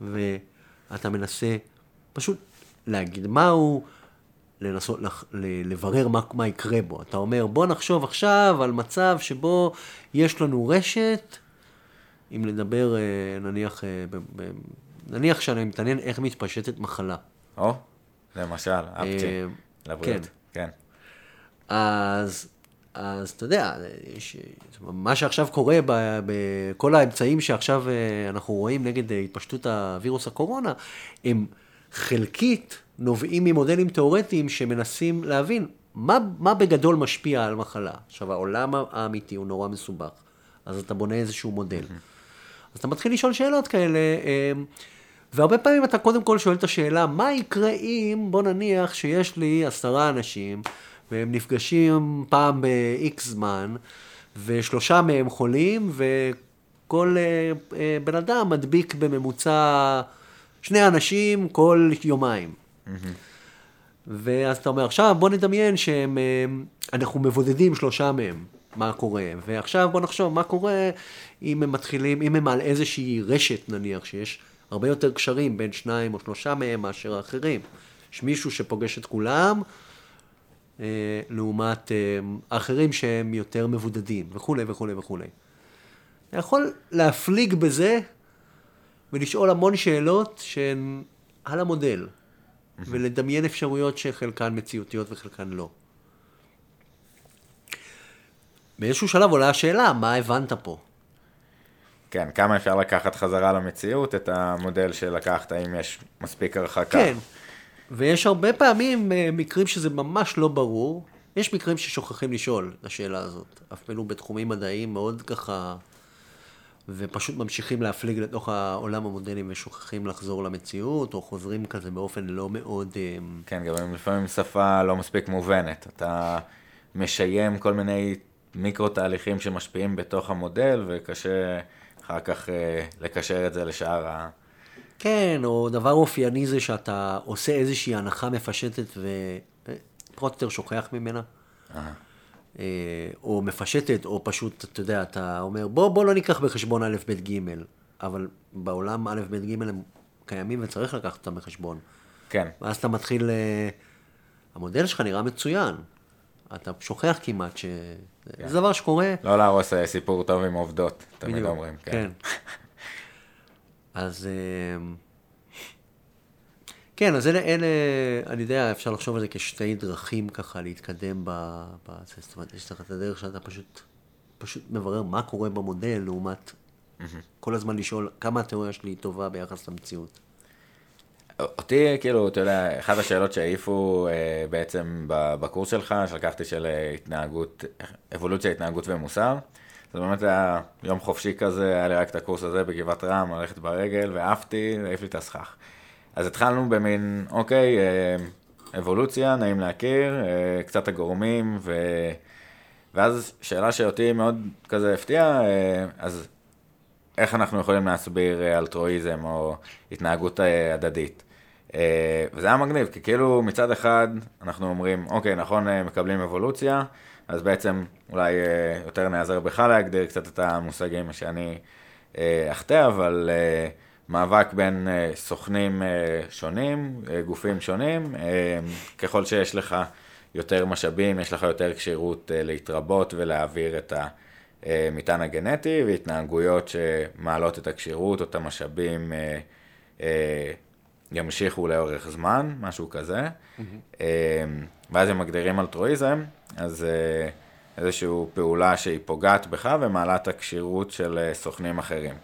ואתה מנסה פשוט להגיד מהו, לנסות לח- ל- לברר מה, מה יקרה בו. אתה אומר, בוא נחשוב עכשיו על מצב שבו יש לנו רשת, אם לדבר, אה, נניח, אה, ב, ב, נניח שאני מתעניין איך מתפשטת מחלה. או, למשל, אפצ'י, אה, לבריאות. כן. אז, אז אתה יודע, יש, מה שעכשיו קורה ב- בכל האמצעים שעכשיו אנחנו רואים נגד התפשטות הווירוס הקורונה, הם חלקית נובעים ממודלים תיאורטיים שמנסים להבין מה, מה בגדול משפיע על מחלה? עכשיו, העולם האמיתי הוא נורא מסובך, אז אתה בונה איזשהו מודל. אז אתה מתחיל לשאול שאלות כאלה, אה, והרבה פעמים אתה קודם כל שואל את השאלה, מה יקרה אם, בוא נניח שיש לי עשרה אנשים, והם נפגשים פעם ב-X זמן, ושלושה מהם חולים, וכל אה, אה, בן אדם מדביק בממוצע שני אנשים כל יומיים. ואז אתה אומר, עכשיו בוא נדמיין שאנחנו מבודדים שלושה מהם, מה קורה? ועכשיו בוא נחשוב מה קורה אם הם מתחילים, אם הם על איזושהי רשת נניח, שיש הרבה יותר קשרים בין שניים או שלושה מהם מאשר האחרים. יש מישהו שפוגש את כולם, אה, לעומת אה, האחרים שהם יותר מבודדים, וכולי וכולי וכולי. אתה יכול להפליג בזה ולשאול המון שאלות שהן על המודל, ולדמיין אפשרויות שחלקן מציאותיות וחלקן לא. באיזשהו שלב עולה השאלה, מה הבנת פה? כן, כמה אפשר לקחת חזרה למציאות את המודל שלקחת, האם יש מספיק הרחקה. כן, ויש הרבה פעמים אה, מקרים שזה ממש לא ברור. יש מקרים ששוכחים לשאול את השאלה הזאת, אפילו בתחומים מדעיים מאוד ככה, ופשוט ממשיכים להפליג לתוך העולם המודלים ושוכחים לחזור למציאות, או חוזרים כזה באופן לא מאוד... אה, כן, גם לפעמים שפה לא מספיק מובנת. אתה משיים כל מיני מיקרו תהליכים שמשפיעים בתוך המודל, וקשה אחר כך אה, לקשר את זה לשאר ה... כן, או דבר אופייני זה שאתה עושה איזושהי הנחה מפשטת ופחות או יותר שוכח ממנה. אה, או מפשטת, או פשוט, אתה יודע, אתה אומר, בוא, בוא לא ניקח בחשבון א', ב', ג', אבל בעולם א', ב', ג' הם קיימים וצריך לקחת אותם בחשבון. כן. ואז אתה מתחיל, אה, המודל שלך נראה מצוין. אתה שוכח כמעט ש... כן. זה דבר שקורה. לא להרוס אה, סיפור טוב עם עובדות, תמיד בדיוק, אומרים. כן. כן. אז... אה, כן, אז אלה, אלה, אני יודע, אפשר לחשוב על זה כשתי דרכים ככה להתקדם ב... ב זאת אומרת, יש לך את הדרך שאתה פשוט, פשוט מברר מה קורה במודל, לעומת כל הזמן לשאול כמה התיאוריה שלי טובה ביחס למציאות. אותי, כאילו, אתה יודע, אחת השאלות שהעיפו אה, בעצם בקורס שלך, שלקחתי של אה, התנהגות, אבולוציה, התנהגות ומוסר, זה באמת היה יום חופשי כזה, היה לי רק את הקורס הזה בגבעת רם, ללכת ברגל, ועפתי, והעיף לי את הסכך. אז התחלנו במין, אוקיי, אה, אבולוציה, נעים להכיר, אה, קצת הגורמים, ו... ואז שאלה שאותי מאוד כזה הפתיעה, אה, אז איך אנחנו יכולים להסביר אה, אלטרואיזם או התנהגות אה, הדדית? אה, וזה היה מגניב, כי כאילו מצד אחד אנחנו אומרים, אוקיי, נכון, אה, מקבלים אבולוציה, אז בעצם אולי אה, יותר נעזר בך להגדיר קצת את המושגים שאני אחטא, אבל מאבק בין סוכנים שונים, גופים שונים, ככל שיש לך יותר משאבים, יש לך יותר כשירות להתרבות ולהעביר את המטען הגנטי, והתנהגויות שמעלות את הכשירות או את המשאבים ימשיכו לאורך זמן, משהו כזה. Mm-hmm. ואז הם מגדירים אלטרואיזם, אז אה, איזושהי פעולה שהיא פוגעת בך ומעלה את הכשירות של אה, סוכנים אחרים.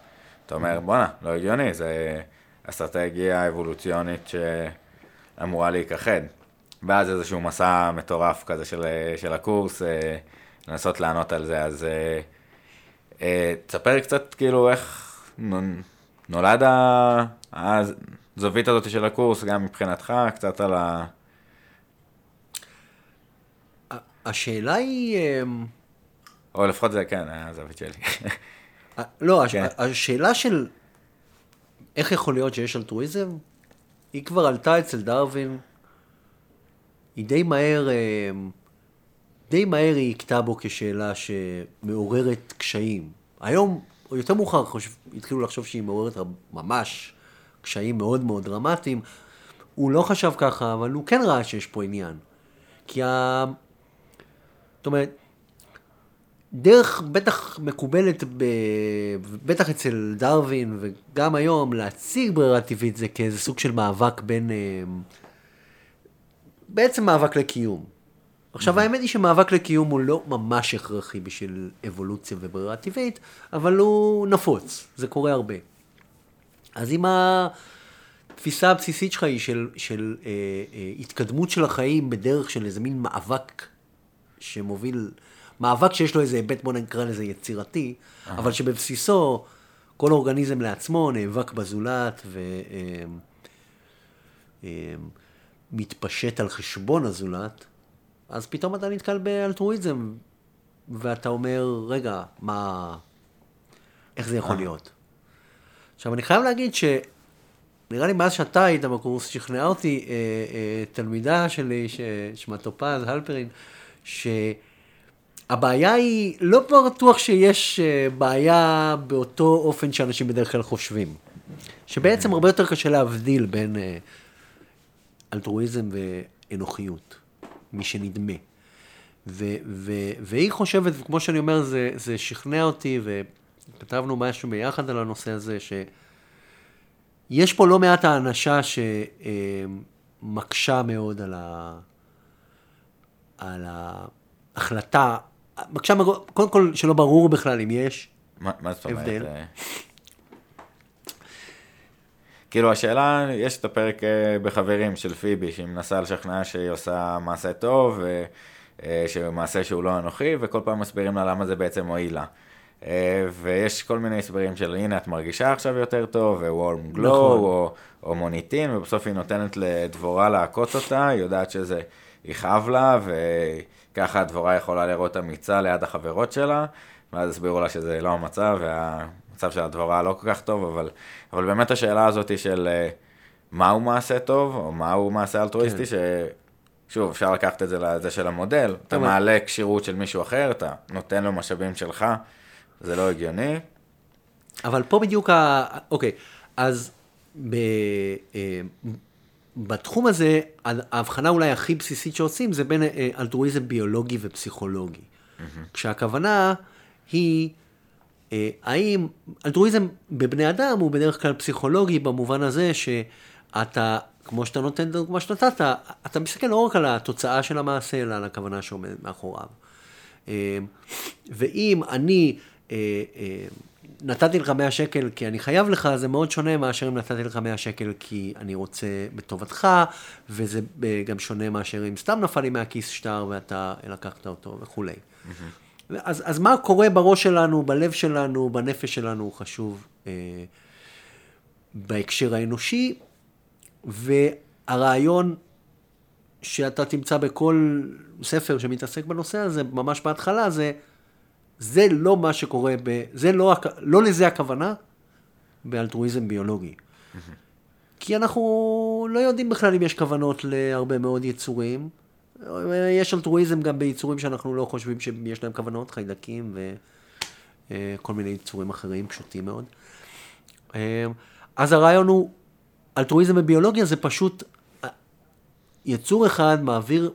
אתה אומר, בואנה, לא הגיוני, זה אסטרטגיה אבולוציונית שאמורה להיכחד. ואז איזשהו מסע מטורף כזה של, של הקורס, לנסות לענות על זה. אז תספר קצת כאילו איך נולד הזווית הזאת של הקורס, גם מבחינתך, קצת על ה... השאלה היא... אמ, או לפחות זה כן, הזווית שלי. לא, כן. השאלה של איך יכול להיות שיש אלטרואיזם, היא כבר עלתה אצל דרווין, היא די מהר, אמ, די מהר היא הכתה בו כשאלה שמעוררת קשיים. היום, או יותר מאוחר, התחילו לחשוב שהיא מעוררת ממש קשיים מאוד מאוד דרמטיים. הוא לא חשב ככה, אבל הוא כן ראה שיש פה עניין. כי ה... זאת אומרת, דרך בטח מקובלת, ב... בטח אצל דרווין וגם היום, להציג ברירה טבעית זה כאיזה סוג של מאבק בין... אה, בעצם מאבק לקיום. עכשיו האמת היא שמאבק לקיום הוא לא ממש הכרחי בשביל אבולוציה וברירה טבעית, אבל הוא נפוץ, זה קורה הרבה. אז אם התפיסה הבסיסית שלך היא של, של אה, אה, התקדמות של החיים בדרך של איזה מין מאבק שמוביל, מאבק שיש לו איזה היבט, בוא נקרא לזה יצירתי, אבל שבבסיסו כל אורגניזם לעצמו נאבק בזולת ומתפשט על חשבון הזולת, אז פתאום אתה נתקל באלטרואיזם, ואתה אומר, רגע, מה, איך זה יכול להיות? עכשיו, אני חייב להגיד ש... נראה לי מאז שאתה היית בקורס, שכנעה אותי אה, אה, תלמידה שלי, ששמה טופז, הלפרין, שהבעיה היא, לא בטוח שיש אה, בעיה באותו אופן שאנשים בדרך כלל חושבים. שבעצם הרבה יותר קשה להבדיל בין אה, אלטרואיזם ואנוכיות, משנדמה. ו- ו- והיא חושבת, וכמו שאני אומר, זה, זה שכנע אותי, וכתבנו משהו ביחד על הנושא הזה, ש... יש פה לא מעט האנשה שמקשה מאוד על, ה... על ההחלטה, מקשה, קודם כל שלא ברור בכלל אם יש מה, מה זאת אומרת? הבדל. אה, כאילו השאלה, יש את הפרק אה, בחברים של פיבי, שהיא מנסה לשכנע שהיא עושה מעשה טוב, אה, שמעשה שהוא לא אנוכי, וכל פעם מסבירים לה למה זה בעצם מועיל לה. ויש כל מיני הסברים של הנה את מרגישה עכשיו יותר טוב, ווורם גלו, נכון. או, או מוניטין, ובסוף היא נותנת לדבורה לעקוץ אותה, היא יודעת שזה יכאב לה, וככה הדבורה יכולה לראות אמיצה ליד החברות שלה, ואז הסבירו לה שזה לא המצב, והמצב של הדבורה לא כל כך טוב, אבל, אבל באמת השאלה הזאת היא של אה, מהו מעשה טוב, או מהו מעשה אלטרואיסטי, כן. ש... שוב, אפשר לקחת את זה לזה של המודל, אתה אבל- מעלה כשירות של מישהו אחר, אתה נותן לו משאבים שלך, זה לא הגיוני. אבל פה בדיוק ה... אוקיי, אז ב... בתחום הזה, ההבחנה אולי הכי בסיסית שעושים זה בין אה, אלטרואיזם ביולוגי ופסיכולוגי. כשהכוונה היא, אה, האם אלטרואיזם בבני אדם הוא בדרך כלל פסיכולוגי במובן הזה שאתה, כמו שאתה נותן את הדוגמה שנתת, אתה מסתכל לא רק על התוצאה של המעשה, אלא על הכוונה שעומדת מאחוריו. אה, ואם אני נתתי לך 100 שקל כי אני חייב לך, זה מאוד שונה מאשר אם נתתי לך 100 שקל כי אני רוצה בטובתך, וזה אה, גם שונה מאשר אם סתם נפל לי מהכיס שטר ואתה לקחת אותו וכולי. אז, אז מה קורה בראש שלנו, בלב שלנו, בנפש שלנו, הוא חשוב אה, בהקשר האנושי, והרעיון שאתה תמצא בכל ספר שמתעסק בנושא הזה, ממש בהתחלה, זה, זה לא מה שקורה, ב, זה לא, לא לזה הכוונה באלטרואיזם ביולוגי. כי אנחנו לא יודעים בכלל אם יש כוונות להרבה מאוד יצורים. יש אלטרואיזם גם ביצורים שאנחנו לא חושבים שיש להם כוונות, חיידקים וכל מיני יצורים אחרים פשוטים מאוד. אה, אז הרעיון הוא, אלטרואיזם בביולוגיה זה פשוט אה, יצור אחד מעביר,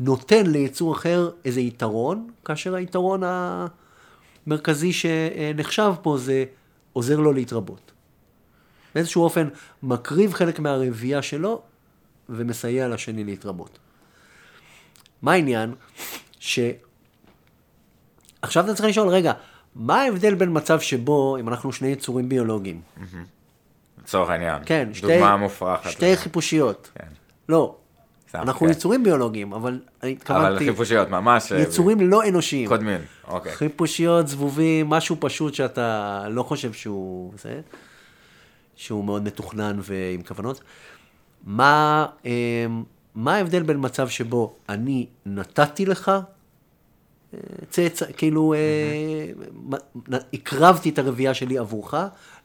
נותן ליצור אחר איזה יתרון, כאשר היתרון המרכזי שנחשב פה זה עוזר לו להתרבות. באיזשהו אופן מקריב חלק מהרבייה שלו ומסייע לשני להתרבות. מה העניין? ש... עכשיו אתה צריך לשאול, רגע, מה ההבדל בין מצב שבו, אם אנחנו שני יצורים ביולוגיים, לצורך העניין. כן, שתי, דוגמה מופרכת. שתי חיפושיות, כן. לא, אנחנו כן. יצורים ביולוגיים, אבל אני אבל התכוונתי, חיפושיות, ממש. אה, יצורים לא אנושיים. קודמים, אוקיי. חיפושיות, זבובים, משהו פשוט שאתה לא חושב שהוא זה, שהוא מאוד מתוכנן ועם כוונות. מה, אה, מה ההבדל בין מצב שבו אני נתתי לך, אה, צאצא, כאילו, נ- הקרבתי את הרבייה שלי עבורך,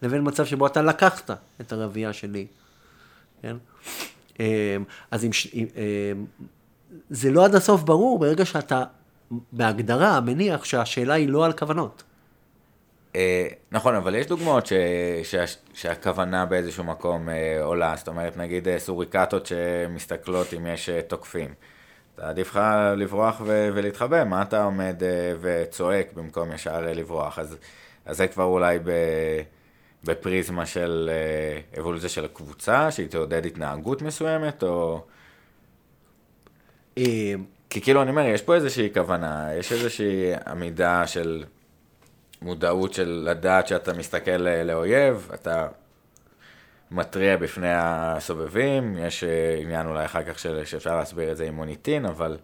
לבין מצב שבו אתה לקחת את הרבייה שלי, כן? אה, אז אם, אה, זה לא עד הסוף ברור ברגע שאתה, בהגדרה, מניח שהשאלה היא לא על כוונות. אה, נכון, אבל יש דוגמאות. שהכוונה באיזשהו מקום אה, עולה, זאת אומרת, נגיד אה, סוריקטות שמסתכלות אם יש תוקפים. עדיף לך לברוח. ולהתחבא, מה אתה עומד וצועק במקום ישר לברוח? אז, אז זה כבר אולי ב... בפריזמה של אה, אבולוציה של הקבוצה, שהיא תעודד התנהגות מסוימת, או... אה, כי כאילו, אני אומר, יש פה איזושהי כוונה, יש איזושהי עמידה של מודעות של לדעת שאתה מסתכל לאויב, אתה מתריע בפני הסובבים, יש אה, עניין אולי אחר כך של, שאפשר להסביר את זה עם מוניטין, אבל...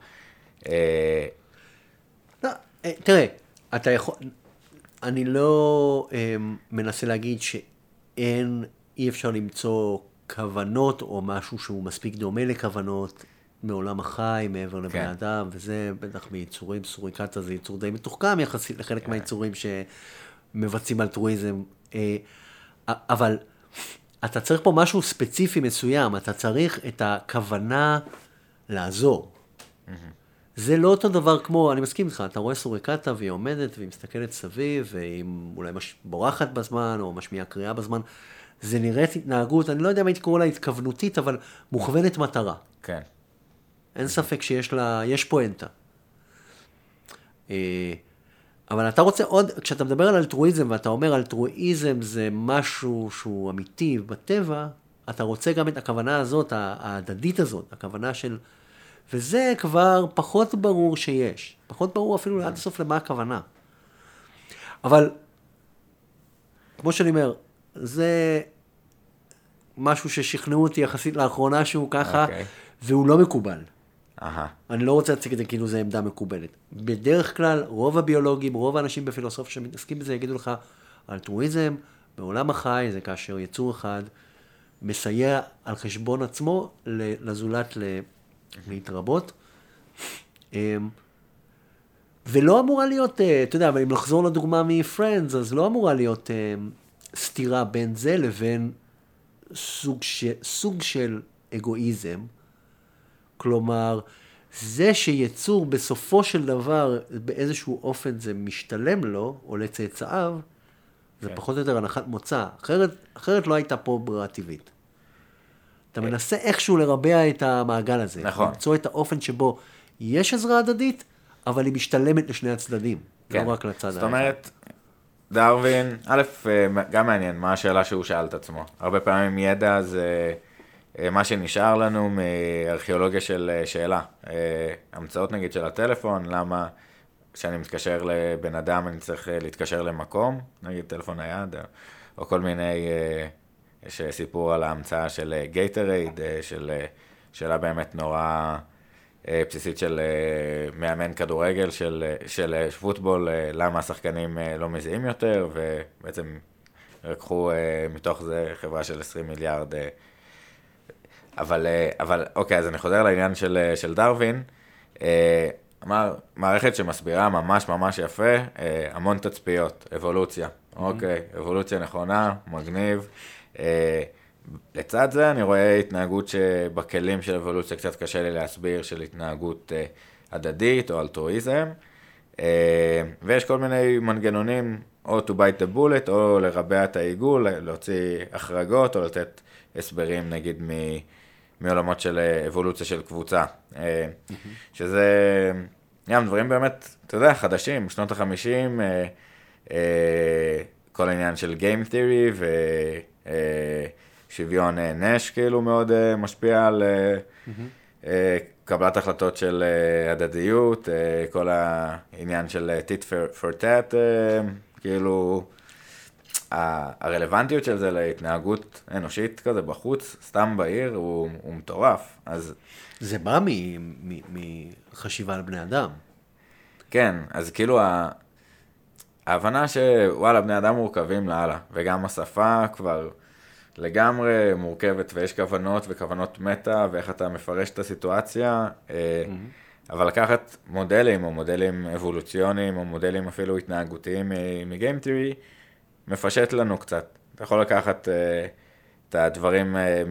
לא, אה, תראה, אתה יכול... אני לא אה, מנסה להגיד שאין, אי אפשר למצוא כוונות או משהו שהוא מספיק דומה לכוונות מעולם החי, מעבר לבני כן. אדם, וזה בטח מיצורים, סוריקטה זה יצור די מתוחכם יחסית לחלק כן. מהיצורים שמבצעים אלטרואיזם. אה, אבל אתה צריך פה משהו ספציפי מסוים, אתה צריך את הכוונה לעזור. זה לא אותו דבר כמו, אני מסכים איתך, אתה רואה סוריקטה והיא עומדת והיא מסתכלת סביב, והיא אולי מש... בורחת בזמן, או משמיעה קריאה בזמן. זה נראית התנהגות, אני לא יודע אם הייתי קורא לה התכוונותית, אבל מוכוונת מטרה. כן. אין ספק שיש לה, יש פואנטה. אה, אבל אתה רוצה עוד, כשאתה מדבר על אלטרואיזם ואתה אומר אלטרואיזם זה משהו שהוא אמיתי בטבע, אתה רוצה גם את הכוונה הזאת, ההדדית הזאת, הכוונה של... וזה כבר פחות ברור שיש. פחות ברור אפילו עד הסוף למה הכוונה. אבל, כמו שאני אומר, זה משהו ששכנעו אותי יחסית לאחרונה שהוא ככה, אוקיי. והוא לא מקובל. אהה. אני לא רוצה להציג את זה כאילו זה עמדה מקובלת. בדרך כלל, רוב הביולוגים, רוב האנשים בפילוסופיה שמתעסקים בזה, יגידו לך, אלטרואיזם בעולם החי זה כאשר יצור אחד מסייע על חשבון עצמו לזולת ל- להתרבות. אמ, ולא אמורה להיות, אה, אתה יודע, אבל אם לחזור לדוגמה מפרנדס, אז לא אמורה להיות אמ, סתירה בין זה לבין סוג, ש, סוג של אגואיזם. כלומר, זה שיצור בסופו של דבר באיזשהו אופן זה משתלם לו, או לצאצאיו, זה כן. פחות או יותר הנחת מוצא. אחרת, אחרת לא הייתה פה ברירה טבעית. אתה מנסה איכשהו לרבע את המעגל הזה. נכון. למצוא את האופן שבו יש עזרה הדדית, אבל היא משתלמת לשני הצדדים. כן. לא רק לצד זאת אומרת, דרווין, א', אה, גם מעניין, מה השאלה שהוא שאל את עצמו. הרבה פעמים ידע זה אה, מה שנשאר לנו מארכיאולוגיה של אה, שאלה. המצאות נגיד של הטלפון, למה כשאני מתקשר לבן אדם אני צריך להתקשר למקום, נגיד טלפון נייד, או- כל מיני, יש אה, סיפור על ההמצאה של Gatorade, של אה, שאלה באמת נורא אה, בסיסית של אה, מאמן כדורגל, של, אה, של אה, פוטבול, אה, למה השחקנים אה, לא מזיעים יותר, ובעצם לקחו אה, מתוך זה חברה של 20 מיליארד. אה, אבל, אה, אבל אוקיי, אז אני חוזר לעניין של, אה, של דרווין. אה, אמר, מערכת שמסבירה ממש ממש יפה, אה, המון תצפיות, אבולוציה. אוקיי, אבולוציה נכונה, מגניב. אה, לצד זה אני רואה התנהגות שבכלים של אבולוציה קצת קשה לי להסביר, של התנהגות אה, הדדית או אלטרואיזם. אה, ויש כל מיני מנגנונים, או to bite the bullet, או לרבע את העיגול, להוציא החרגות, או לתת הסברים נגיד מ... מעולמות של אבולוציה של קבוצה. שזה גם דברים באמת, אתה יודע, חדשים, שנות החמישים, כל העניין של Game Theory ושוויון נש כאילו מאוד אה, משפיע על אה, אה, קבלת החלטות של אה, הדדיות, אה, כל העניין של אה, tit for, for tat, אה, כאילו הרלוונטיות של זה להתנהגות אנושית כזה בחוץ, סתם בעיר, הוא, הוא מטורף. אז זה בא מ- מ- מחשיבה על בני אדם. כן, אז כאילו. ההבנה שוואלה, בני אדם מורכבים לאללה, וגם השפה כבר לגמרי מורכבת, ויש כוונות וכוונות מטה, ואיך אתה מפרש את הסיטואציה, אה, אבל לקחת מודלים, או מודלים אבולוציוניים, או מודלים אפילו התנהגותיים מגיים תיאורי, מפשט לנו קצת. אתה יכול לקחת אה, את הדברים אה,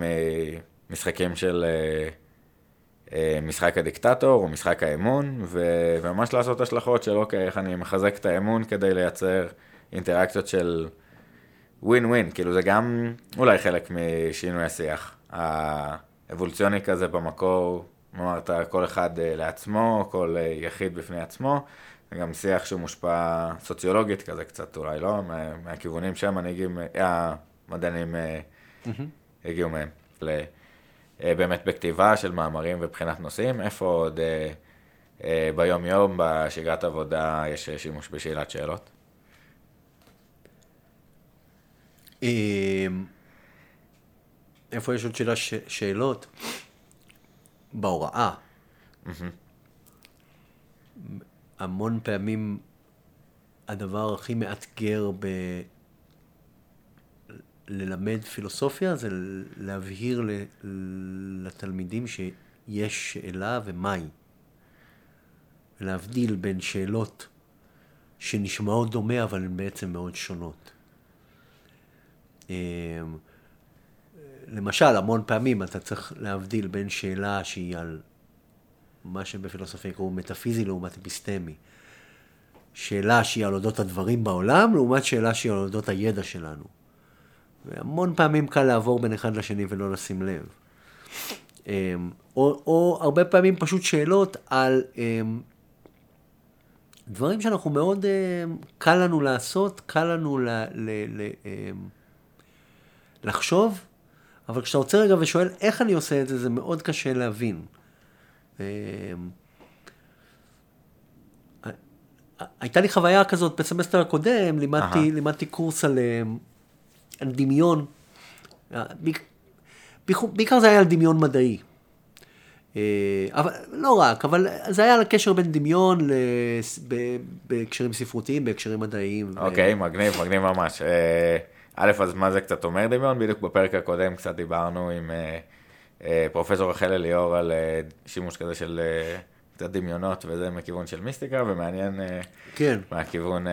ממשחקים של... אה, משחק הדיקטטור או משחק האמון, ו- וממש לעשות השלכות של אוקיי, איך אני מחזק את האמון כדי לייצר אינטראקציות של ווין ווין, כאילו זה גם אולי חלק משינוי השיח. האבולוציוני כזה במקור, אמרת, כל אחד אה, לעצמו, כל אה, יחיד בפני עצמו, זה גם שיח שהוא מושפע סוציולוגית כזה קצת אולי, לא? מה- מהכיוונים שהמנהיגים, אה, המדענים אה, הגיעו מהם. ל- אה, באמת בכתיבה של מאמרים ובחינת נושאים, איפה עוד אה, אה, ביום-יום, בשגרת עבודה, יש אה, שימוש בשאלת שאלות? אמ, איפה יש עוד שאלה, ש... שאלות? בהוראה. המון פעמים הדבר הכי מאתגר ב... ללמד פילוסופיה זה להבהיר. לתלמידים שיש שאלה ומהי. להבדיל בין שאלות שנשמעות דומה אבל הן בעצם מאוד שונות. אמ, למשל, המון פעמים אתה צריך להבדיל בין שאלה שהיא על מה שבפילוסופיה יקראו מטאפיזי לעומת אפיסטמי. שאלה שהיא על אודות הדברים בעולם, לעומת שאלה שהיא על אודות הידע שלנו. והמון פעמים קל לעבור בין אחד לשני ולא לשים לב. אמ, או, או הרבה פעמים פשוט שאלות על אמ, דברים שאנחנו מאוד, אמ, קל לנו לעשות, קל לנו ל, ל, ל, לחשוב, אבל כשאתה עוצר רגע ושואל איך אני עושה את זה, זה מאוד קשה להבין. הייתה לי חוויה כזאת בסמסטר הקודם, לימדתי, לימדתי קורס על, על דמיון. בעיקר זה היה על דמיון מדעי. אבל לא רק, אבל זה היה על הקשר בין דמיון בהקשרים ספרותיים, בהקשרים מדעיים. אוקיי, okay, ו... מגניב, מגניב ממש. א', אז מה זה קצת אומר דמיון? בדיוק בפרק הקודם קצת דיברנו עם פרופסור רחל אליאור על שימוש כזה של קצת דמיונות וזה מכיוון של מיסטיקה, ומעניין כן. מהכיוון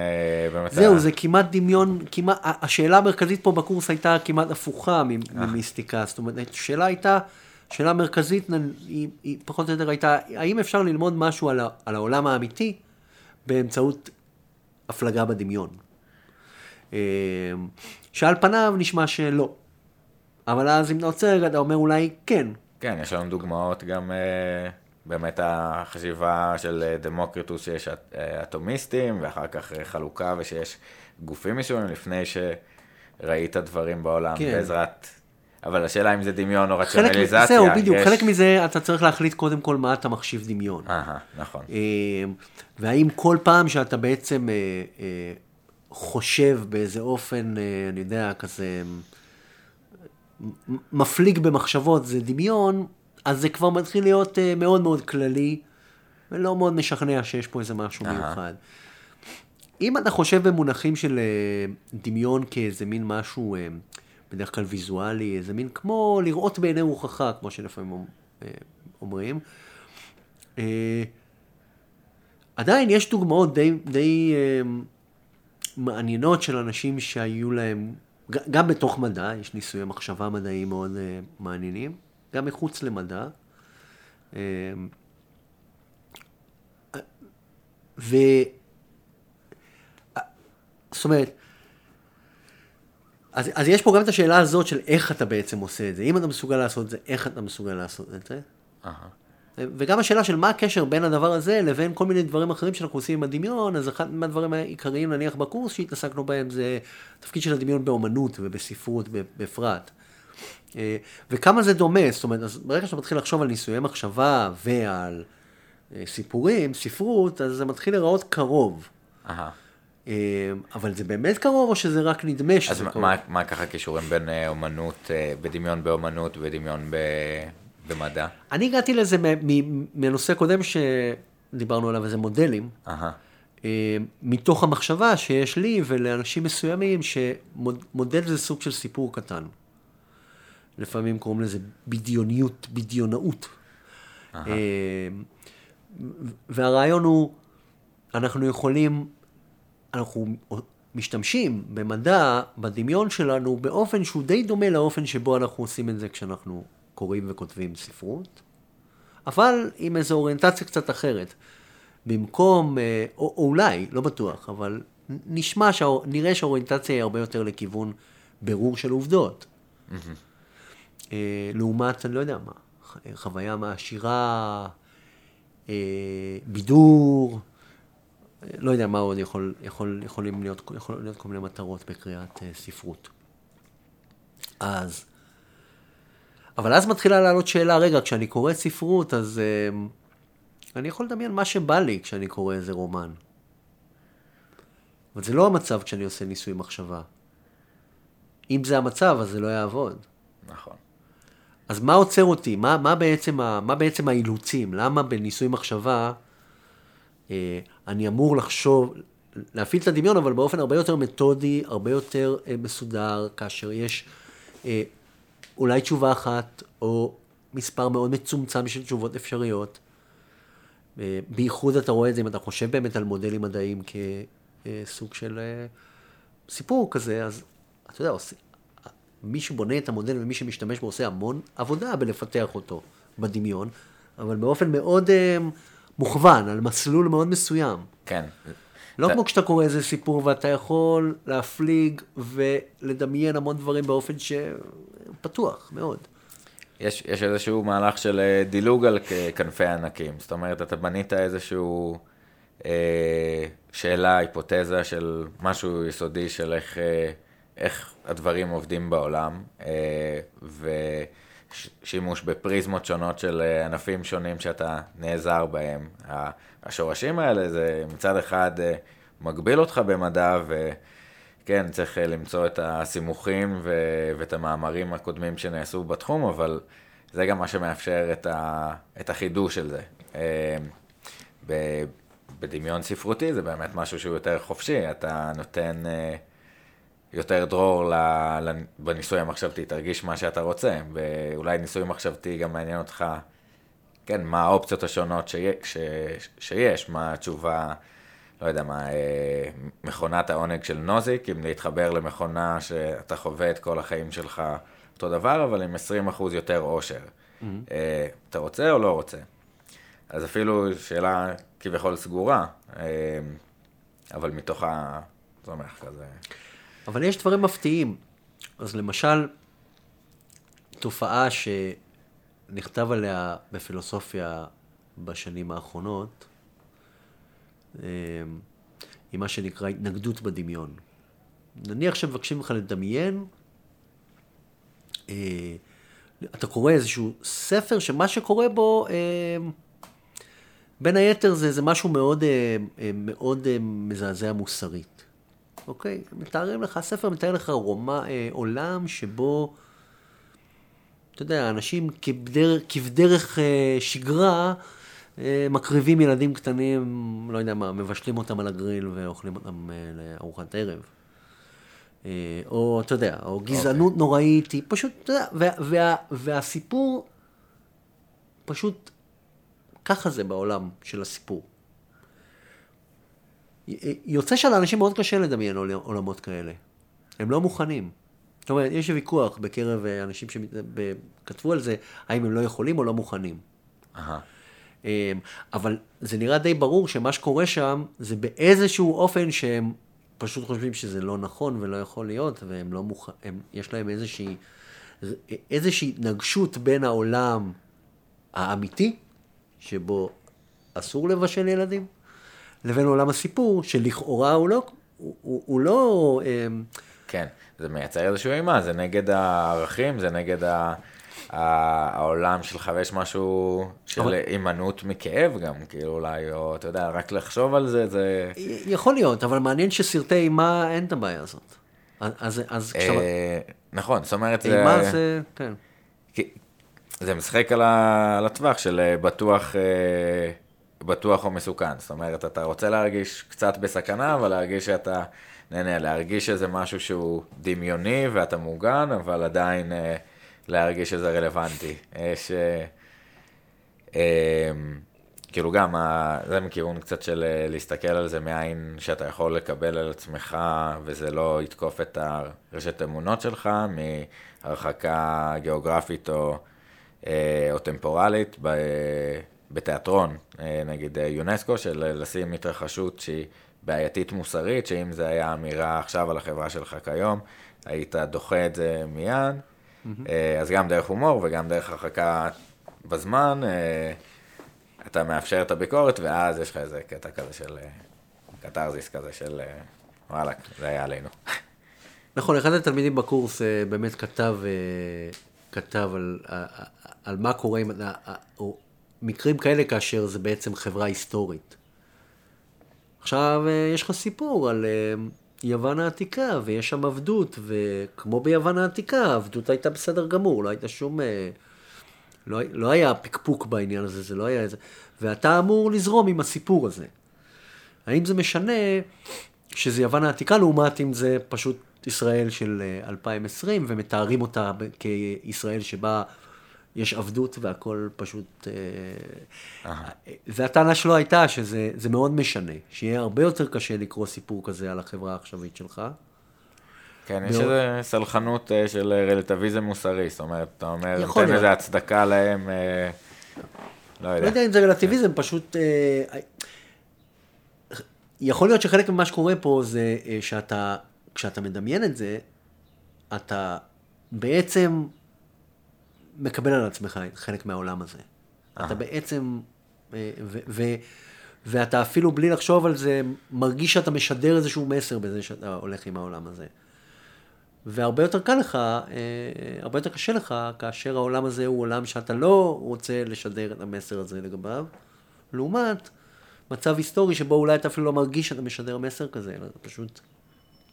באמת... זהו, זה כמעט דמיון, כמעט, השאלה המרכזית פה בקורס הייתה כמעט הפוכה ממיסטיקה, זאת אומרת, השאלה הייתה... שאלה מרכזית היא, היא פחות או יותר הייתה, האם אפשר ללמוד משהו על, ה, על העולם האמיתי באמצעות הפלגה בדמיון? אה, שעל פניו נשמע שלא. אבל אז אם אתה רגע, אתה אומר אולי כן. כן, יש לנו דוגמאות גם אה, באמת החשיבה של דמוקרטוס שיש אה, אטומיסטים, ואחר כך חלוקה ושיש גופים מסוימים לפני שראית דברים בעולם כן. בעזרת אבל השאלה אם זה דמיון או רציונליזציה. זהו, בדיוק, יש... חלק מזה אתה צריך להחליט קודם כל מה אתה מחשיב דמיון. אהה, נכון. אה, והאם כל פעם שאתה בעצם אה, אה, חושב באיזה אופן, אני יודע, כזה מפליג במחשבות, זה דמיון, אז זה כבר מתחיל להיות מאוד מאוד כללי, ולא מאוד משכנע שיש פה איזה משהו מיוחד. אם אתה חושב במונחים של דמיון כאיזה מין משהו... בדרך כלל ויזואלי, איזה מין כמו לראות בעיני רוחך, כמו שלפעמים אה, אומרים. אה, עדיין יש דוגמאות די, די אה, מעניינות של אנשים שהיו להם, גם בתוך מדע, יש ניסויי מחשבה מדעיים מאוד מעניינים, גם מחוץ למדע. ו... זאת אומרת, אז, אז יש פה גם את השאלה הזאת של איך אתה בעצם עושה את זה. אם אתה מסוגל לעשות את זה, איך אתה מסוגל לעשות את זה. Uh-huh. וגם השאלה של מה הקשר בין הדבר הזה לבין כל מיני דברים אחרים שאנחנו עושים עם הדמיון, אז אחד מהדברים העיקריים נניח בקורס שהתעסקנו בהם זה התפקיד של הדמיון באומנות ובספרות בפרט. אה, וכמה זה דומה, זאת אומרת, אז ברגע שאתה מתחיל לחשוב על ניסויי מחשבה ועל אה, סיפורים, ספרות, אז זה מתחיל להיראות קרוב. Uh-huh. אה, אבל זה באמת קרוב, או שזה רק נדמה שזה קרוב? אז מה, מה ככה קישורים בין אומנות, בדמיון באומנות ודמיון ב, במדע? אני הגעתי לזה מנושא קודם שדיברנו עליו, איזה מודלים. Uh-huh. מתוך המחשבה שיש לי ולאנשים מסוימים, שמודל זה סוג של סיפור קטן. לפעמים קוראים לזה בדיוניות, בדיונאות. Uh-huh. והרעיון הוא, אנחנו יכולים אנחנו משתמשים במדע, בדמיון שלנו, באופן שהוא די דומה לאופן שבו אנחנו עושים את זה כשאנחנו קוראים וכותבים ספרות, אבל עם איזו אוריינטציה קצת אחרת. במקום, אה, או, או אולי, לא בטוח, אבל נשמע, שה, נראה שהאוריינטציה היא הרבה יותר לכיוון בירור של עובדות. Mm-hmm. לעומת, אני לא יודע מה, חוויה מעשירה, אה, בידור, לא יודע מה עוד יכול, יכול, יכולים להיות, יכול להיות כל מיני מטרות בקריאת uh, ספרות. אז, אבל אז מתחילה לעלות שאלה, רגע, כשאני קורא ספרות, אז uh, אני יכול לדמיין מה שבא לי כשאני קורא איזה רומן. אבל זה לא המצב כשאני עושה ניסוי מחשבה. אם זה המצב, אז זה לא יעבוד. נכון. אז מה עוצר אותי? מה, מה, בעצם, מה בעצם האילוצים? למה בניסוי מחשבה אה, אני אמור לחשוב, להפעיל את הדמיון, אבל באופן הרבה יותר מתודי, הרבה יותר אה, מסודר, כאשר יש אה, אולי תשובה אחת, או מספר מאוד מצומצם של תשובות אפשריות. בייחוד אתה רואה את זה, אם אתה חושב באמת על מודלים מדעיים כסוג של סיפור כזה, אז אתה יודע, מי שבונה את המודל ומי שמשתמש בו עושה המון עבודה בלפתח אותו בדמיון, אבל באופן מאוד אה, מוכוון, על מסלול מאוד מסוים. כן. לא כמו כשאתה קורא איזה סיפור ואתה יכול להפליג ולדמיין המון דברים באופן שפתוח מאוד. יש, יש איזשהו מהלך של אה, דילוג על כנפי ענקים. זאת אומרת, אתה בנית איזשהו אה, שאלה, היפותזה של משהו יסודי של איך, אה, איך הדברים עובדים בעולם, אה, ושימוש בפריזמות שונות של אה, ענפים שונים שאתה נעזר בהם. השורשים האלה זה מצד אחד אה, מגביל אותך במדע, ו... כן, צריך למצוא את הסימוכים ו- ואת המאמרים הקודמים שנעשו בתחום, אבל זה גם מה שמאפשר את, ה- את החידוש של זה. ב- בדמיון ספרותי זה באמת משהו שהוא יותר חופשי, אתה נותן אה, יותר דרור ל- בניסוי המחשבתי, תרגיש מה שאתה רוצה. ואולי ניסוי מחשבתי גם מעניין אותך, כן, מה האופציות השונות שיה- ש- שיש, מה התשובה... לא יודע מה, אה, מכונת העונג של נוזיק, אם להתחבר למכונה שאתה חווה את כל החיים שלך אותו דבר, אבל עם 20% יותר אושר. Mm-hmm. אתה רוצה או לא רוצה? אז אפילו שאלה כביכול סגורה, אה, אבל מתוך ה... זומח כזה. אבל יש דברים מפתיעים. אז למשל, תופעה שנכתב עליה בפילוסופיה בשנים האחרונות, אמ, היא מה שנקרא התנגדות בדמיון. נניח שמבקשים ממך לדמיין, אה, אתה קורא איזשהו ספר שמה שקורה בו, אמ, בין היתר זה, זה משהו מאוד, אה, אה, מאוד מזעזע מוסרית. אוקיי? מתארים לך, הספר מתאר לך רומה, עולם שבו, אתה יודע, אנשים כבדרך, כבדרך שגרה, אה, מקריבים ילדים קטנים, לא יודע מה, מבשלים אותם על הגריל ואוכלים אותם אה, לארוחת ערב. אה, או, אתה יודע, או גזענות okay. אוקיי. נוראית, היא פשוט, אתה יודע, וה, וה, והסיפור, פשוט, ככה זה בעולם של הסיפור. יוצא שלאנשים מאוד קשה לדמיין עולמות כאלה. הם לא מוכנים. זאת אומרת, יש ויכוח בקרב אנשים שכתבו על זה, האם הם לא יכולים או לא מוכנים. Uh-huh. אמ, אבל זה נראה די ברור שמה שקורה שם זה באיזשהו אופן שהם פשוט חושבים שזה לא נכון ולא יכול להיות, והם לא מוכנים, יש להם איזושהי, איזושהי התנגשות בין העולם האמיתי, שבו אסור לבשל ילדים, לבין עולם הסיפור, שלכאורה הוא לא, הוא, הוא, הוא לא... אמ, כן, זה מייצר איזושהי אימה, זה נגד הערכים, זה נגד ה... העולם שלך, ויש משהו של הימנעות מכאב גם, כאילו אולי, או אתה יודע, רק לחשוב על זה, זה... יכול להיות, אבל מעניין שסרטי אימה אין את הבעיה הזאת. אז, אז כשאתה... אה, נכון, זאת אומרת, זה... אימה זה, כן. זה משחק על, ה... על הטווח של אה, בטוח, אה, בטוח או מסוכן. זאת אומרת, אתה רוצה להרגיש קצת בסכנה, אבל להרגיש שאתה נהנה, להרגיש שזה משהו שהוא דמיוני ואתה מוגן, אבל עדיין... להרגיש שזה רלוונטי. יש... אה, אה, כאילו גם, זה מכיוון קצת של אה, להסתכל על זה מעין שאתה יכול לקבל על עצמך וזה לא יתקוף את הרשת אמונות שלך מהרחקה גיאוגרפית או, או טמפורלית בתיאטרון, נגיד יונסקו, של לשים התרחשות שהיא בעייתית מוסרית, שאם זה היה אמירה עכשיו על החברה שלך כיום, היית דוחה את זה מיד. Mm-hmm. אז גם דרך הומור וגם דרך הרחקה בזמן, אה, אתה מאפשר את הביקורת, ואז יש לך איזה קטע כזה של אה, קתרזיס כזה של וואלה, זה היה עלינו. נכון, אחד התלמידים בקורס באמת כתב, כתב על, על מה קורה או מקרים כאלה כאשר זה בעצם חברה היסטורית. עכשיו, יש לך סיפור על יוון העתיקה, ויש שם עבדות, וכמו ביוון העתיקה, העבדות הייתה בסדר גמור, לא הייתה שום, אה, לא, לא היה פקפוק בעניין הזה, זה לא היה איזה... ואתה אמור לזרום עם הסיפור הזה. האם זה משנה שזה יוון העתיקה לעומת אם זה פשוט ישראל של 2020 אה, ומתארים אותה כישראל שבה יש עבדות והכל פשוט... אה, והטענה שלו הייתה שזה מאוד משנה, שיהיה הרבה יותר קשה לקרוא סיפור כזה על החברה העכשווית שלך. כן, יש איזו סלחנות אה, של רלטיביזם מוסרי, זאת אומרת, אתה אומר, נותן איזו הצדקה להם, לא יודע. לא יודע אם זה רלטיביזם, פשוט... יכול להיות שחלק ממה שקורה פה זה שאתה, כשאתה מדמיין את זה, אתה בעצם מקבל על עצמך חלק מהעולם הזה. אתה בעצם, אה, ו, ו, ואתה אפילו בלי לחשוב על זה, מרגיש שאתה משדר איזשהו מסר בזה שאתה הולך עם העולם הזה. והרבה יותר קל לך, אה, הרבה יותר קשה לך, כאשר העולם הזה הוא עולם שאתה לא רוצה לשדר את המסר הזה לגביו, לעומת מצב היסטורי שבו אולי אתה אפילו לא מרגיש שאתה משדר מסר כזה, אלא אתה פשוט,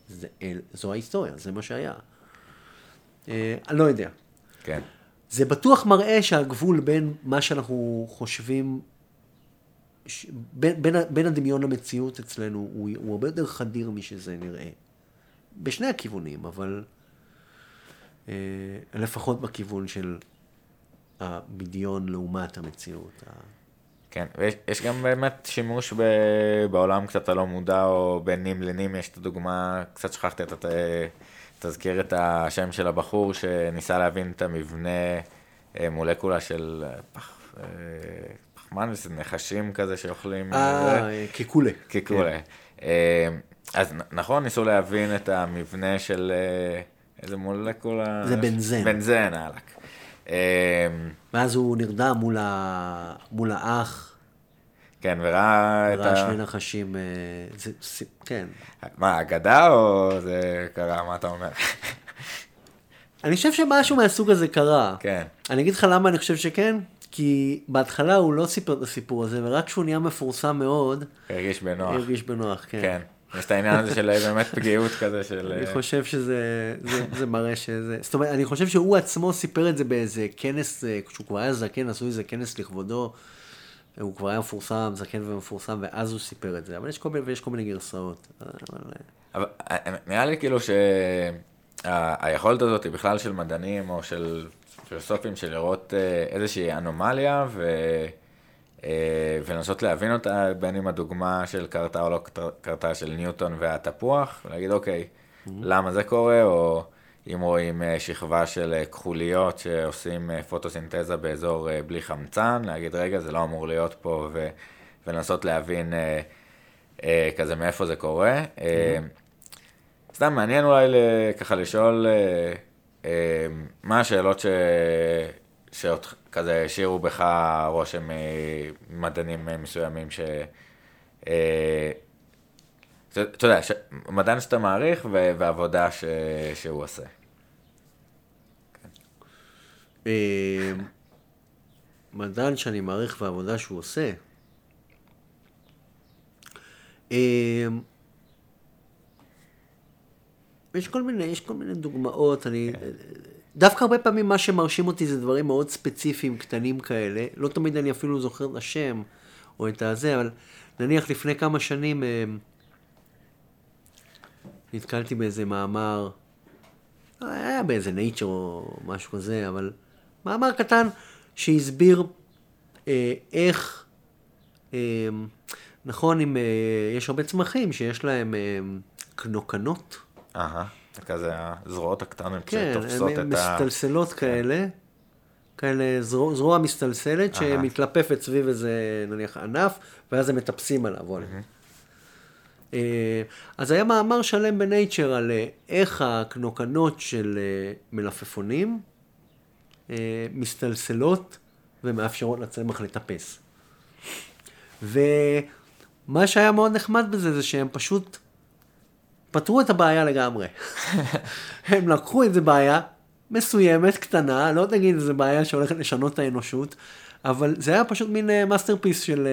זה, זו ההיסטוריה, זה מה שהיה. אה, אני לא יודע. כן. זה בטוח מראה שהגבול בין מה שאנחנו חושבים, ש... בין, בין, בין הדמיון למציאות אצלנו הוא, הוא הרבה יותר חדיר משזה נראה. בשני הכיוונים, אבל אה, לפחות בכיוון של הבדיון לעומת המציאות. כן, ויש גם באמת שימוש ב, בעולם קצת הלא מודע, או בין נים לנים, יש את הדוגמה, קצת שכחתי את... תזכיר את השם של הבחור שניסה להבין את המבנה אה, מולקולה של אה, פח, אה, פחמן, נחשים כזה שאוכלים. אה, קיקולה. קיקולה. כן. אז נכון, ניסו להבין את המבנה של איזה מולקולה? זה בנזן. בנזן, אהלק. ואז הוא נרדם מול, ה... מול האח. כן, וראה את ה... ראה שני נחשים, זה, כן. מה, אגדה או זה קרה? מה אתה אומר? אני חושב שמשהו מהסוג הזה קרה. כן. אני אגיד לך למה אני חושב שכן, כי בהתחלה הוא לא סיפר את הסיפור הזה, ורק כשהוא נהיה מפורסם מאוד... הרגיש בנוח. הרגיש בנוח, כן. כן. יש את העניין הזה של באמת פגיעות כזה של... אני חושב שזה זה, זה מראה שזה... זאת אומרת, אני חושב שהוא עצמו סיפר את זה באיזה כנס, אה, כשהוא כבר היה זקן, עשו איזה כנס לכבודו. הוא כבר היה מפורסם, זקן ומפורסם, ואז הוא סיפר את זה. אבל יש כל מיני, ויש כל מיני גרסאות. אבל... אבל אה, נראה לי כאילו שהיכולת הזאת היא בכלל של מדענים או של פילוסופים של לראות אה, איזושהי אנומליה ו... אה, ולנסות להבין אותה, בין אם הדוגמה של קרתה או לא קרתה של ניוטון והתפוח, ולהגיד אוקיי, mm-hmm. למה זה קורה, או אם רואים אה, שכבה של אה, כחוליות שעושים אה, פוטוסינתזה באזור בלי חמצן, להגיד, רגע, זה לא אמור להיות פה, ו... ולנסות להבין כזה מאיפה זה קורה. סתם מעניין אולי ככה לשאול מה השאלות ש... שכזה השאירו בך רושם מדענים מסוימים ש... אתה יודע, מדען שאתה מעריך ועבודה ש, שהוא עושה. אה, מדען שאני מעריך ועבודה שהוא עושה. אה, יש כל מיני, יש כל מיני דוגמאות, אני... כן. דווקא הרבה פעמים מה שמרשים אותי זה דברים מאוד ספציפיים, קטנים כאלה. לא תמיד אני אפילו זוכר את השם או את הזה, אבל נניח לפני כמה שנים אה, נתקלתי באיזה מאמר, היה באיזה נייצ'ר או משהו כזה, אבל מאמר קטן שהסביר אה, איך, אה, נכון, אם אה, יש הרבה צמחים שיש להם אה, קנוקנות. אהה, כזה הזרועות הקטנות כן, שתופסות את ה... כן, מסתלסלות כאלה. כאלה זרוע, זרוע מסתלסלת שמתלפפת סביב איזה נניח ענף, ואז הם מטפסים עליו. Mm-hmm. אה, אז היה מאמר שלם בנייצ'ר על אה, איך הקנוקנות של אה, מלפפונים מסתלסלות ומאפשרות לצמח לטפס. ומה שהיה מאוד נחמד בזה זה שהם פשוט פתרו את הבעיה לגמרי. הם לקחו איזה בעיה מסוימת, קטנה, לא תגיד איזה בעיה שהולכת לשנות את האנושות, אבל זה היה פשוט מין masterpiece של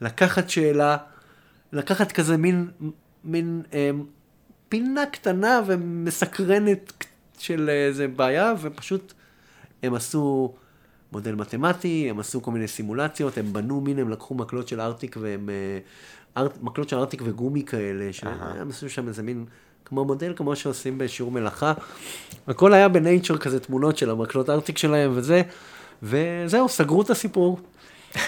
לקחת שאלה לקחת כזה מין, מין אה, פינה קטנה ומסקרנת של איזה בעיה, ופשוט הם עשו מודל מתמטי, הם עשו כל מיני סימולציות, הם בנו מין, הם לקחו מקלות של ארטיק והם... אה, ארט, מקלות של ארטיק וגומי כאלה, שהם עשו שם איזה מין, כמו מודל, כמו שעושים בשיעור מלאכה. הכל היה בנייצ'ר כזה תמונות של המקלות ארטיק שלהם וזה, וזהו, סגרו את הסיפור.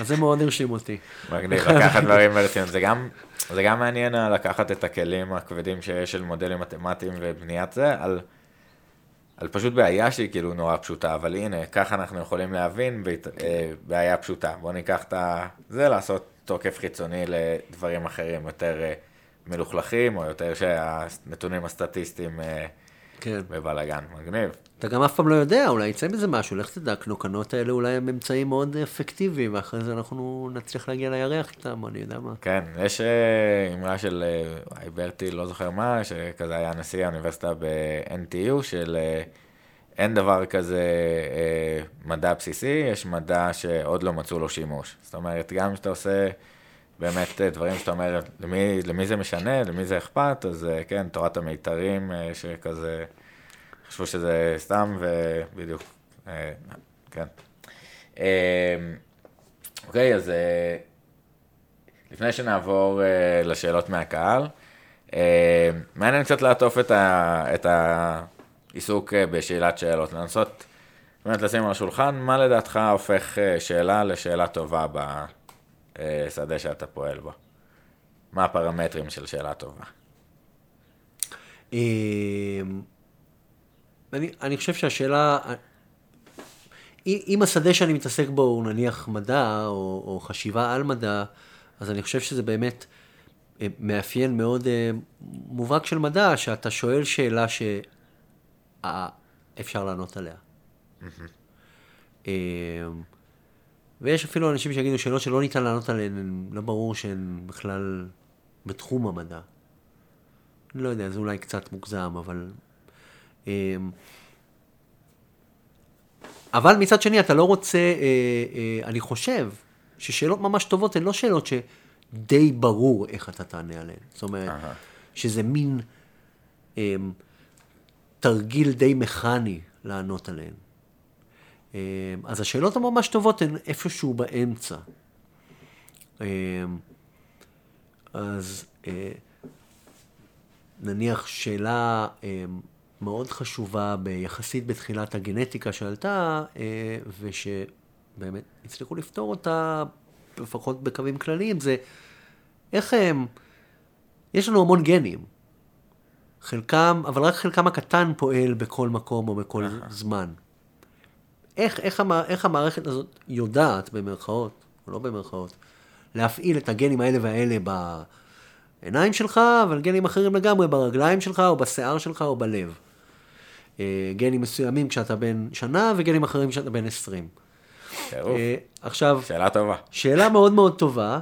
אז זה מאוד הרשים אותי. מגניב, לקחת דברים ברצינות. זה גם, זה גם מעניין לקחת את הכלים הכבדים שיש של מודלים מתמטיים ובניית זה, על, על פשוט בעיה שהיא כאילו נורא פשוטה, אבל הנה, ככה אנחנו יכולים להבין אה, בעיה פשוטה. בואו ניקח את זה, לעשות תוקף חיצוני לדברים אחרים, יותר אה, מלוכלכים, או יותר שהנתונים הסטטיסטיים אה, כן. בבלאגן, מגניב. אתה גם אף פעם לא יודע, אולי יצא מזה משהו, לך תדע, הקנוקנות האלה אולי הם אמצעים מאוד אפקטיביים, ואחרי זה אנחנו נצליח להגיע לירח איתם, אני יודע מה. כן, יש אה, אמרה של ברטי, לא זוכר מה, שכזה היה נשיא האוניברסיטה ב-NTU, של אין דבר כזה אה, מדע בסיסי, יש מדע שעוד לא מצאו לו שימוש. זאת אומרת, גם כשאתה עושה באמת אה, דברים שאתה אומר, למי, למי זה משנה, למי זה אכפת, אז אה, כן, תורת המיתרים, אה, שכזה, חשבו שזה סתם, ובדיוק, אה, כן. אה, אוקיי, אז אה, לפני שנעבור לשאלות מהקהל, מעניין קצת לעטוף את ה... את ה עיסוק אה, בשאלת שאלות, לנסות באמת לשים על השולחן, מה לדעתך הופך שאלה לשאלה טובה בשדה שאתה פועל בו? מה הפרמטרים של שאלה טובה? אני, אני חושב שהשאלה, אם השדה שאני מתעסק בו הוא נניח מדע או, או חשיבה על מדע, אז אני חושב שזה באמת אה, מאפיין מאוד מובהק של מדע, שאתה שואל שאלה ש... אפשר לענות עליה. אמ, ויש אפילו אנשים שיגידו שאלות שלא ניתן לענות עליהן, לא ברור שהן בכלל בתחום המדע. אני לא יודע, זה אולי קצת מוגזם, אבל... אמ, אבל מצד שני, אתה לא רוצה, אה, אה, אני חושב ששאלות ממש טובות הן לא שאלות שדי ברור איך אתה תענה עליהן. זאת אומרת, שזה מין... אמ, תרגיל די מכני לענות עליהן. אה, אז השאלות הממש טובות הן איפשהו באמצע. אז אה, נניח שאלה מאוד חשובה ביחסית בתחילת הגנטיקה שעלתה, ושבאמת הצליחו לפתור אותה, לפחות בקווים כלליים, זה איך הם, יש לנו המון גנים. חלקם, אבל רק חלקם הקטן פועל בכל מקום או בכל זמן. איך, איך, המע, איך המערכת הזאת יודעת, במרכאות, או לא במרכאות, להפעיל את הגנים האלה והאלה בעיניים שלך, אבל גנים אחרים לגמרי ברגליים שלך, או בשיער שלך, או בלב. אה, גנים מסוימים כשאתה בן שנה, וגנים אחרים כשאתה בן עשרים. אה, עכשיו... שאלה טובה. שאלה מאוד מאוד טובה.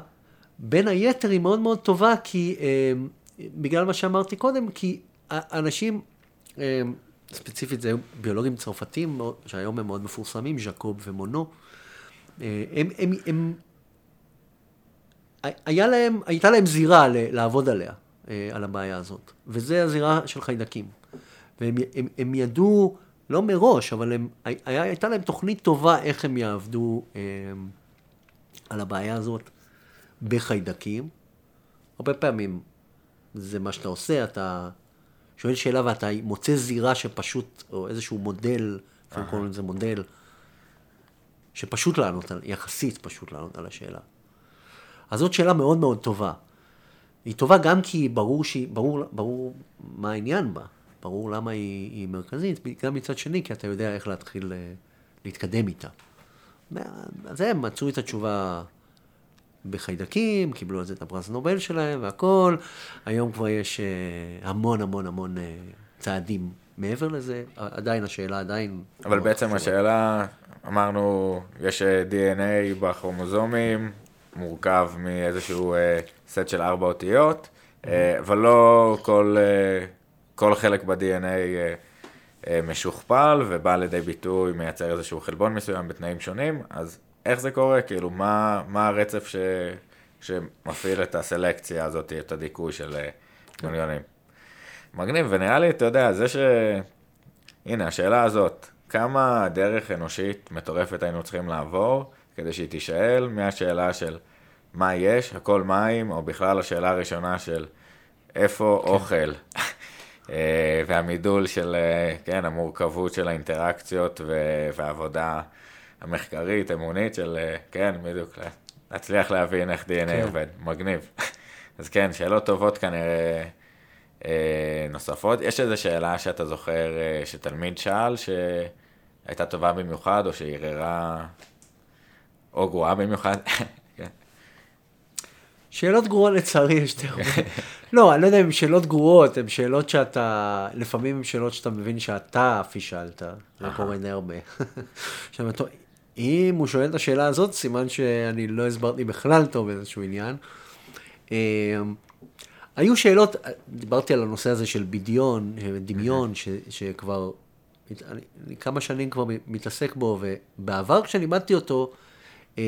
בין היתר היא מאוד מאוד טובה, כי... אה, בגלל מה שאמרתי קודם, כי אנשים, אה, ספציפית זה ביולוגים צרפתים, שהיום הם מאוד מפורסמים, ז'קוב ומונו, אה, הם, הם, הם, היה להם, הייתה להם זירה לעבוד עליה, אה, על הבעיה הזאת, וזה הזירה של חיידקים. והם הם, הם ידעו, לא מראש, אבל הם, היה, הייתה להם תוכנית טובה איך הם יעבדו הם, על הבעיה הזאת בחיידקים. הרבה פעמים זה מה שאתה עושה, אתה שואל שאלה ואתה מוצא זירה שפשוט, או איזשהו מודל, אפשר קוראים לזה מודל, שפשוט לענות, על, יחסית פשוט לענות על השאלה. אז זאת שאלה מאוד מאוד טובה. היא טובה גם כי ברור, שהיא, ברור, ברור מה העניין בה, ברור למה היא, היא מרכזית, גם מצד שני, כי אתה יודע איך להתחיל אה, להתקדם איתה. אז הם מצאו את התשובה בחיידקים, קיבלו על זה את הפרס נובל שלהם והכל. היום כבר יש uh, המון המון המון uh, צעדים מעבר לזה. עדיין השאלה עדיין... אבל בעצם חשובה. השאלה, אמרנו, יש אה, DNA בכרומוזומים, מורכב מאיזשהו סט של ארבע אותיות, אבל לא כל, כל חלק ב-DNA uh, uh, משוכפל ובא לידי ביטוי, מייצר איזשהו חלבון מסוים בתנאים שונים, אז איך זה קורה? כאילו, מה, מה הרצף ש, שמפעיל את הסלקציה הזאת, את הדיכוי של מיליונים? מגניב, ונראה לי, אתה יודע, זה ש... הנה, השאלה הזאת, כמה דרך אנושית מטורפת היינו צריכים לעבור כדי שהיא תישאל מהשאלה של מה יש, הכל מים, או בכלל השאלה הראשונה של איפה כן. אוכל. אה, והמידול של, אה, כן, המורכבות של האינטראקציות והעבודה המחקרית, אמונית של, אה, כן, בדיוק, להצליח להבין איך DNA כן. עובד, מגניב. אז כן, שאלות טובות כנראה נוספות. יש איזו שאלה שאתה זוכר שתלמיד שאל, שהייתה טובה במיוחד, או שערערה, או גרועה במיוחד? שאלות גרועות לצערי יש יותר. לא, אני לא יודע אם שאלות גרועות, הן שאלות שאתה, לפעמים הן שאלות שאתה מבין שאתה פישלת, זה קורה די הרבה. עכשיו, אם הוא שואל את השאלה הזאת, סימן שאני לא הסברתי בכלל טוב איזשהו עניין. אמ, היו שאלות, דיברתי על הנושא הזה של בדיון, דמיון, שכבר, אני כמה שנים כבר מתעסק בו, ובעבר כשלימדתי אותו, אמ,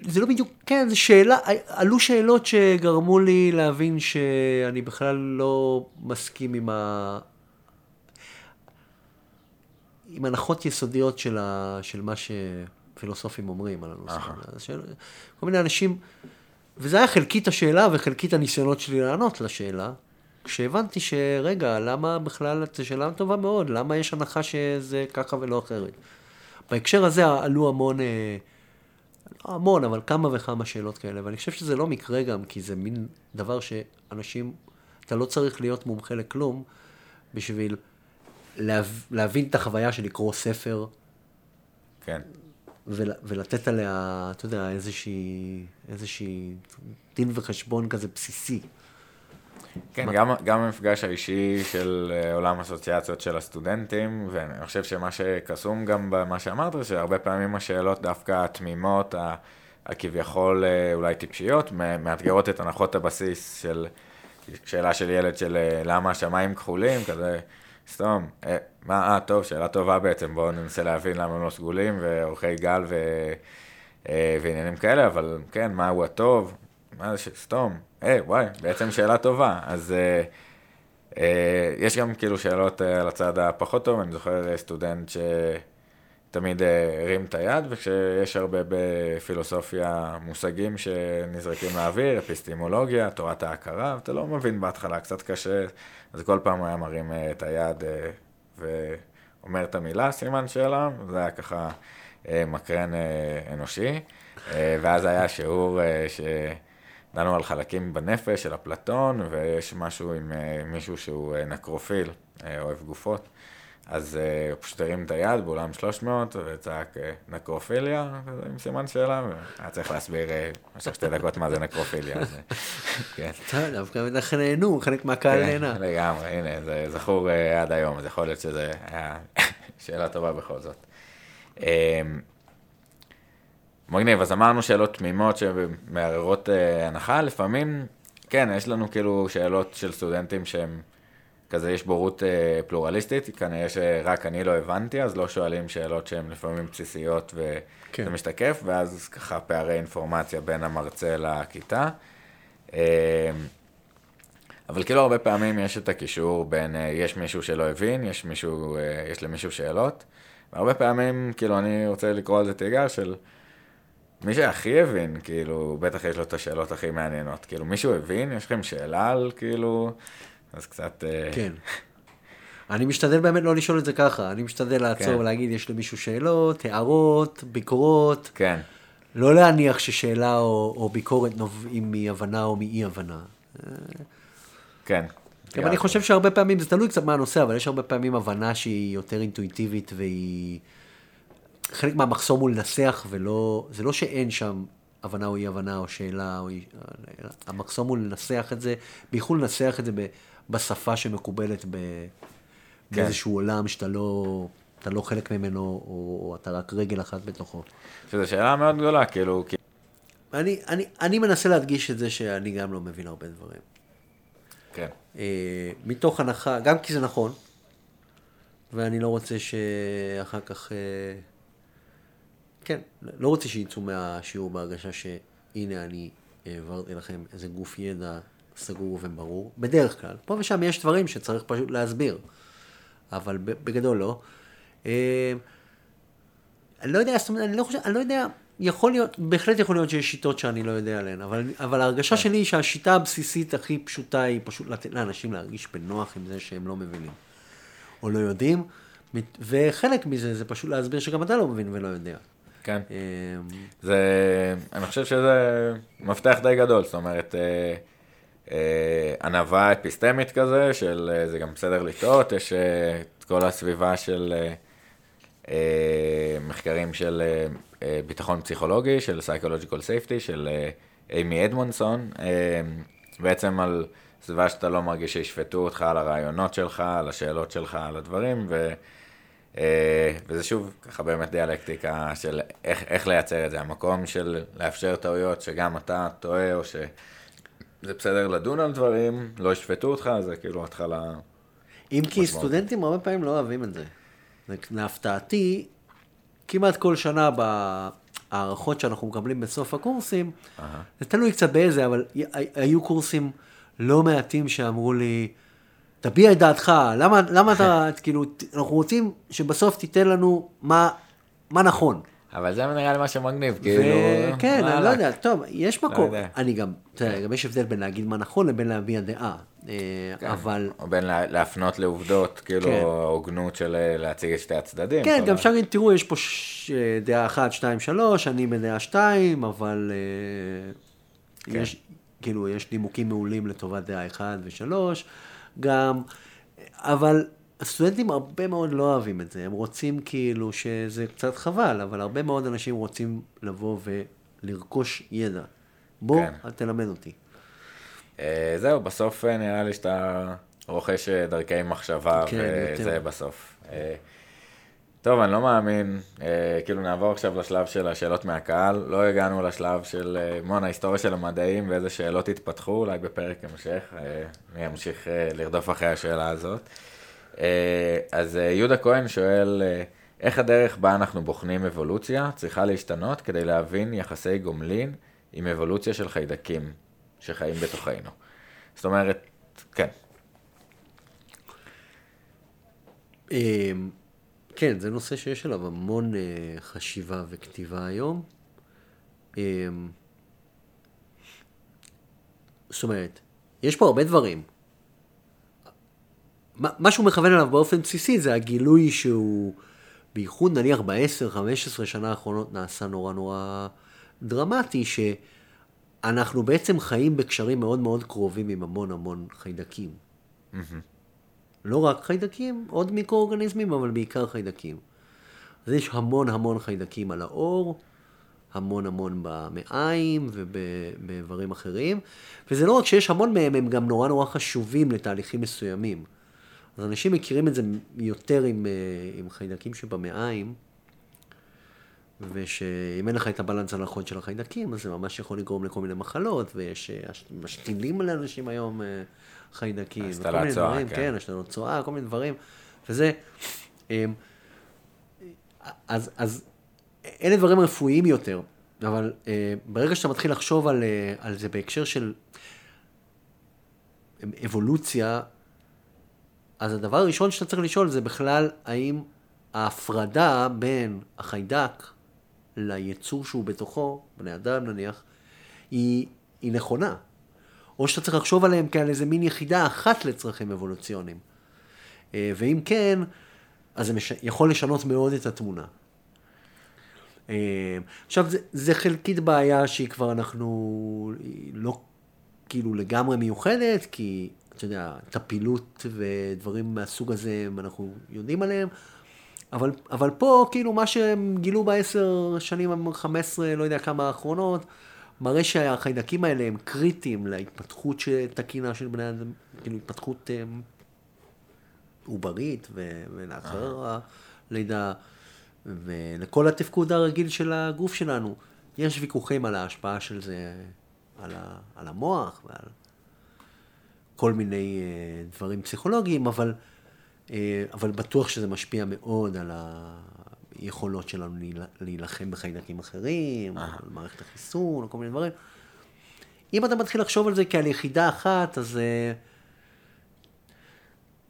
זה לא בדיוק, כן, זו שאלה, עלו שאלות שגרמו לי להבין שאני בכלל לא מסכים עם ה... עם הנחות יסודיות של, ה... של מה שפילוסופים אומרים על הנושא הזה. כל מיני אנשים, וזה היה חלקית השאלה וחלקית הניסיונות שלי לענות לשאלה, כשהבנתי שרגע, למה בכלל, זו שאלה טובה מאוד, למה יש הנחה שזה ככה ולא אחרת. בהקשר הזה עלו המון... אה, לא המון, אבל כמה וכמה שאלות כאלה, ואני חושב שזה לא מקרה גם, כי זה מין דבר שאנשים, אתה לא צריך להיות מומחה לכלום בשביל להב, להבין את החוויה של לקרוא ספר. כן. ול, ולתת עליה, אתה יודע, איזושהי, איזושהי דין וחשבון כזה בסיסי. כן, גם, גם המפגש האישי של אה, עולם אסוציאציות של הסטודנטים, ואני חושב שמה שקסום גם במה שאמרת, שהרבה פעמים השאלות דווקא התמימות, הכביכול אה, אולי טיפשיות, מאתגרות את הנחות הבסיס של שאלה של ילד של אה, למה השמיים כחולים, כזה, סתום, מה, אה, טוב, שאלה טובה בעצם, בואו ננסה להבין למה הם לא סגולים, ואורכי גל ו... ועניינים כאלה, אבל כן, מהו הטוב, מה זה, סתום, היי, וואי, בעצם שאלה טובה. אז אה, אה, יש גם כאילו שאלות אה, על הצד הפחות טוב, אני זוכר אה, סטודנט שתמיד אה, הרים את היד, וכשיש הרבה בפילוסופיה מושגים שנזרקים לאוויר, אפיסטימולוגיה, תורת ההכרה, אתה לא מבין בהתחלה, קצת קשה, אז כל פעם הוא היה מרים אה, את היד אה, ואומר את המילה, סימן שאלה, זה היה ככה אה, מקרן אה, אנושי. אה, ואז היה שיעור אה, ש... דנו על חלקים בנפש של אפלטון, ויש משהו עם uh, מישהו שהוא uh, נקרופיל, uh, אוהב גופות. אז הוא פשוט הרים את היד באולם 300 וצעק נקרופיליה, עם סימן שאלה, והיה צריך להסביר במשך שתי דקות מה זה נקרופיליה. כן. טוב, דווקא בטח נהנו, חלק מהקהל כן, נהנה. לגמרי, הנה, זה זכור עד היום, אז יכול להיות שזה היה שאלה טובה בכל זאת. מגניב, אז אמרנו שאלות תמימות שמערערות אה, הנחה, לפעמים, כן, יש לנו כאילו שאלות של סטודנטים שהם, כזה יש בורות אה, פלורליסטית, כנראה שרק אני לא הבנתי, אז לא שואלים שאלות שהן לפעמים בסיסיות וזה כן. משתקף, ואז ככה פערי אינפורמציה בין המרצה לכיתה. אה, אבל כאילו הרבה פעמים יש את הקישור בין, אה, יש מישהו שלא הבין, יש מישהו, אה, יש למישהו שאלות, והרבה פעמים, כאילו, אני רוצה לקרוא על זה תיגר של... מי שהכי הבין, כאילו, בטח יש לו את השאלות הכי מעניינות. כאילו, מישהו הבין? יש לכם שאלה על, כאילו... אז קצת... אה, כן. אני משתדל באמת לא לשאול את זה ככה, אני משתדל לעצור כן. ולהגיד, יש למישהו שאלות, הערות, ביקורות. כן. לא להניח ששאלה או, או ביקורת נובעים מהבנה או מאי הבנה. כן. גם אני חושב שהרבה פעמים, זה תלוי קצת מהנושא, אבל יש הרבה פעמים הבנה שהיא יותר אינטואיטיבית והיא... חלק מהמחסום הוא לנסח, ולא, זה לא שאין שם הבנה או אי הבנה או שאלה, או אי, המחסום הוא לנסח את זה, בייחוד לנסח את זה בשפה שמקובלת ב, כן. באיזשהו עולם שאתה לא, אתה לא חלק ממנו, או, או אתה רק רגל אחת בתוכו. שזו שאלה מאוד גדולה, כאילו... אני, אני, אני מנסה להדגיש את זה שאני גם לא מבין הרבה דברים. כן. אה, מתוך הנחה, גם כי זה נכון, ואני לא רוצה שאחר כך... אה, כן, לא רוצה שיצאו מהשיעור בהרגשה שהנה אני העברתי לכם איזה גוף ידע סגור וברור, בדרך כלל. פה ושם יש דברים שצריך פשוט להסביר. אבל בגדול לא. אה, אני לא יודע, זאת אומרת, אני לא חושב, אני לא יודע, יכול להיות, בהחלט יכול להיות שיש שיטות שאני לא יודע עליהן, אבל, אבל ההרגשה שלי היא שהשיטה הבסיסית הכי פשוטה היא פשוט לתת לאנשים להרגיש בנוח עם זה שהם לא מבינים, או לא יודעים, וחלק מזה זה פשוט להסביר שגם אתה לא מבין ולא יודע. כן. זה, אני חושב שזה מפתח די גדול, זאת אומרת, אה, אה, ענווה אפיסטמית כזה, של אה, זה גם בסדר לטעות, יש את כל הסביבה של מחקרים של ביטחון פסיכולוגי, של Psychological Safety, של אימי אדמונסון, בעצם על סביבה שאתה לא מרגיש שישפטו אותך על הרעיונות שלך, על השאלות שלך, על הדברים, ו... אה, וזה שוב ככה באמת דיאלקטיקה של איך, איך לייצר את זה, המקום של לאפשר טעויות שגם אתה טועה או שזה בסדר לדון על דברים, לא ישפטו אותך, זה כאילו התחלה... אם כי סטודנטים הרבה פעמים לא אוהבים את זה. להפתעתי, כמעט כל שנה בהערכות שאנחנו מקבלים בסוף הקורסים, uh-huh. זה תלוי קצת באיזה, אבל היו קורסים לא מעטים שאמרו לי, תביע את דעתך, למה, למה אתה, כאילו, אנחנו רוצים שבסוף תיתן לנו מה, מה נכון. אבל זה נראה לי מה שמגניב, כאילו... כן, אני לא יודע, טוב, יש לא מקום. אני גם, תראה, גם יש הבדל בין להגיד מה נכון לבין להביע דעה. אה, כן, אבל... או בין להפנות לעובדות, כאילו, כן. הוגנות של אה, להציג את שתי הצדדים. כן, גם אפשר להגיד, תראו, יש פה אה, דעה אחת, שתיים, שלוש, אני בדעה שתיים, אבל כן. יש, כאילו, יש נימוקים מעולים לטובת דעה אחת ושלוש. גם, אבל הסטודנטים הרבה מאוד לא אוהבים את זה, הם רוצים כאילו שזה קצת חבל, אבל הרבה מאוד אנשים רוצים לבוא ולרכוש ידע. בוא, כן. אל תלמד אותי. Uh, זהו, בסוף אה, נראה לי שאתה רוכש אה, דרכי מחשבה, כן, וזה יותר. בסוף. טוב, אני לא מאמין, אה, כאילו נעבור עכשיו לשלב של השאלות מהקהל, לא הגענו לשלב של אה, מון ההיסטוריה של המדעים ואיזה שאלות התפתחו, אולי בפרק המשך, אה, אני אמשיך אה, לרדוף אחרי השאלה הזאת. אה, אז אה, יהודה כהן שואל, אה, איך הדרך בה אנחנו בוחנים אבולוציה צריכה להשתנות כדי להבין יחסי גומלין עם אבולוציה של חיידקים שחיים בתוכנו? זאת אומרת, כן. כן, זה נושא שיש עליו המון uh, חשיבה וכתיבה היום. Um, זאת אומרת, יש פה הרבה דברים. מה שהוא מכוון אליו באופן בסיסי זה הגילוי שהוא, בייחוד נניח ב-10-15 שנה האחרונות נעשה נורא נורא דרמטי, שאנחנו בעצם חיים בקשרים מאוד מאוד קרובים עם המון המון חיידקים. Mm-hmm. לא רק חיידקים, עוד מיקרואורגניזמים, אבל בעיקר חיידקים. אז יש המון המון חיידקים על האור, המון המון במעיים ובאיברים אחרים, וזה לא רק שיש המון מהם, הם גם נורא נורא חשובים לתהליכים מסוימים. אז אנשים מכירים את זה יותר עם, אה, עם חיידקים שבמעיים, ושאם אין לך את הבלנס הנכון של החיידקים, אז זה ממש יכול לגרום לכל מיני מחלות, ויש אה, משתילים לאנשים היום אה, חיידקים, צועה, דברים, כן, כן השתלות צואה, כל מיני דברים, וזה, אמ, אז, אז אלה דברים רפואיים יותר, אבל אה, ברגע שאתה מתחיל לחשוב על, אה, על זה בהקשר של אבולוציה, אז הדבר הראשון שאתה צריך לשאול זה בכלל האם ההפרדה בין החיידק ליצור שהוא בתוכו, בני אדם נניח, היא, היא נכונה. או שאתה צריך לחשוב עליהם כעל איזה מין יחידה אחת לצרכים אבולוציוניים. אה, ואם כן, אז זה מש... יכול לשנות מאוד את התמונה. אה, עכשיו, זה, זה חלקית בעיה שהיא כבר אנחנו לא כאילו לגמרי מיוחדת, כי אתה יודע, טפילות ודברים מהסוג הזה, אנחנו יודעים עליהם, אבל, אבל פה, כאילו, מה שהם גילו בעשר שנים, חמש עשרה, לא יודע כמה האחרונות, מראה שהחיידקים האלה הם קריטיים להתפתחות תקינה של בני אדם, כאילו התפתחות אה, עוברית ולאחר הלידה, ולכל התפקוד הרגיל של הגוף שלנו. יש ויכוחים על ההשפעה של זה על, ה, על המוח ועל כל מיני uh, דברים פסיכולוגיים, אבל, אבל בטוח שזה משפיע מאוד על, היכולות שלנו להילחם בחיידקים אחרים, על מערכת החיסון, או כל מיני דברים. אם אתה מתחיל לחשוב על זה כעל יחידה אחת, אז... אה,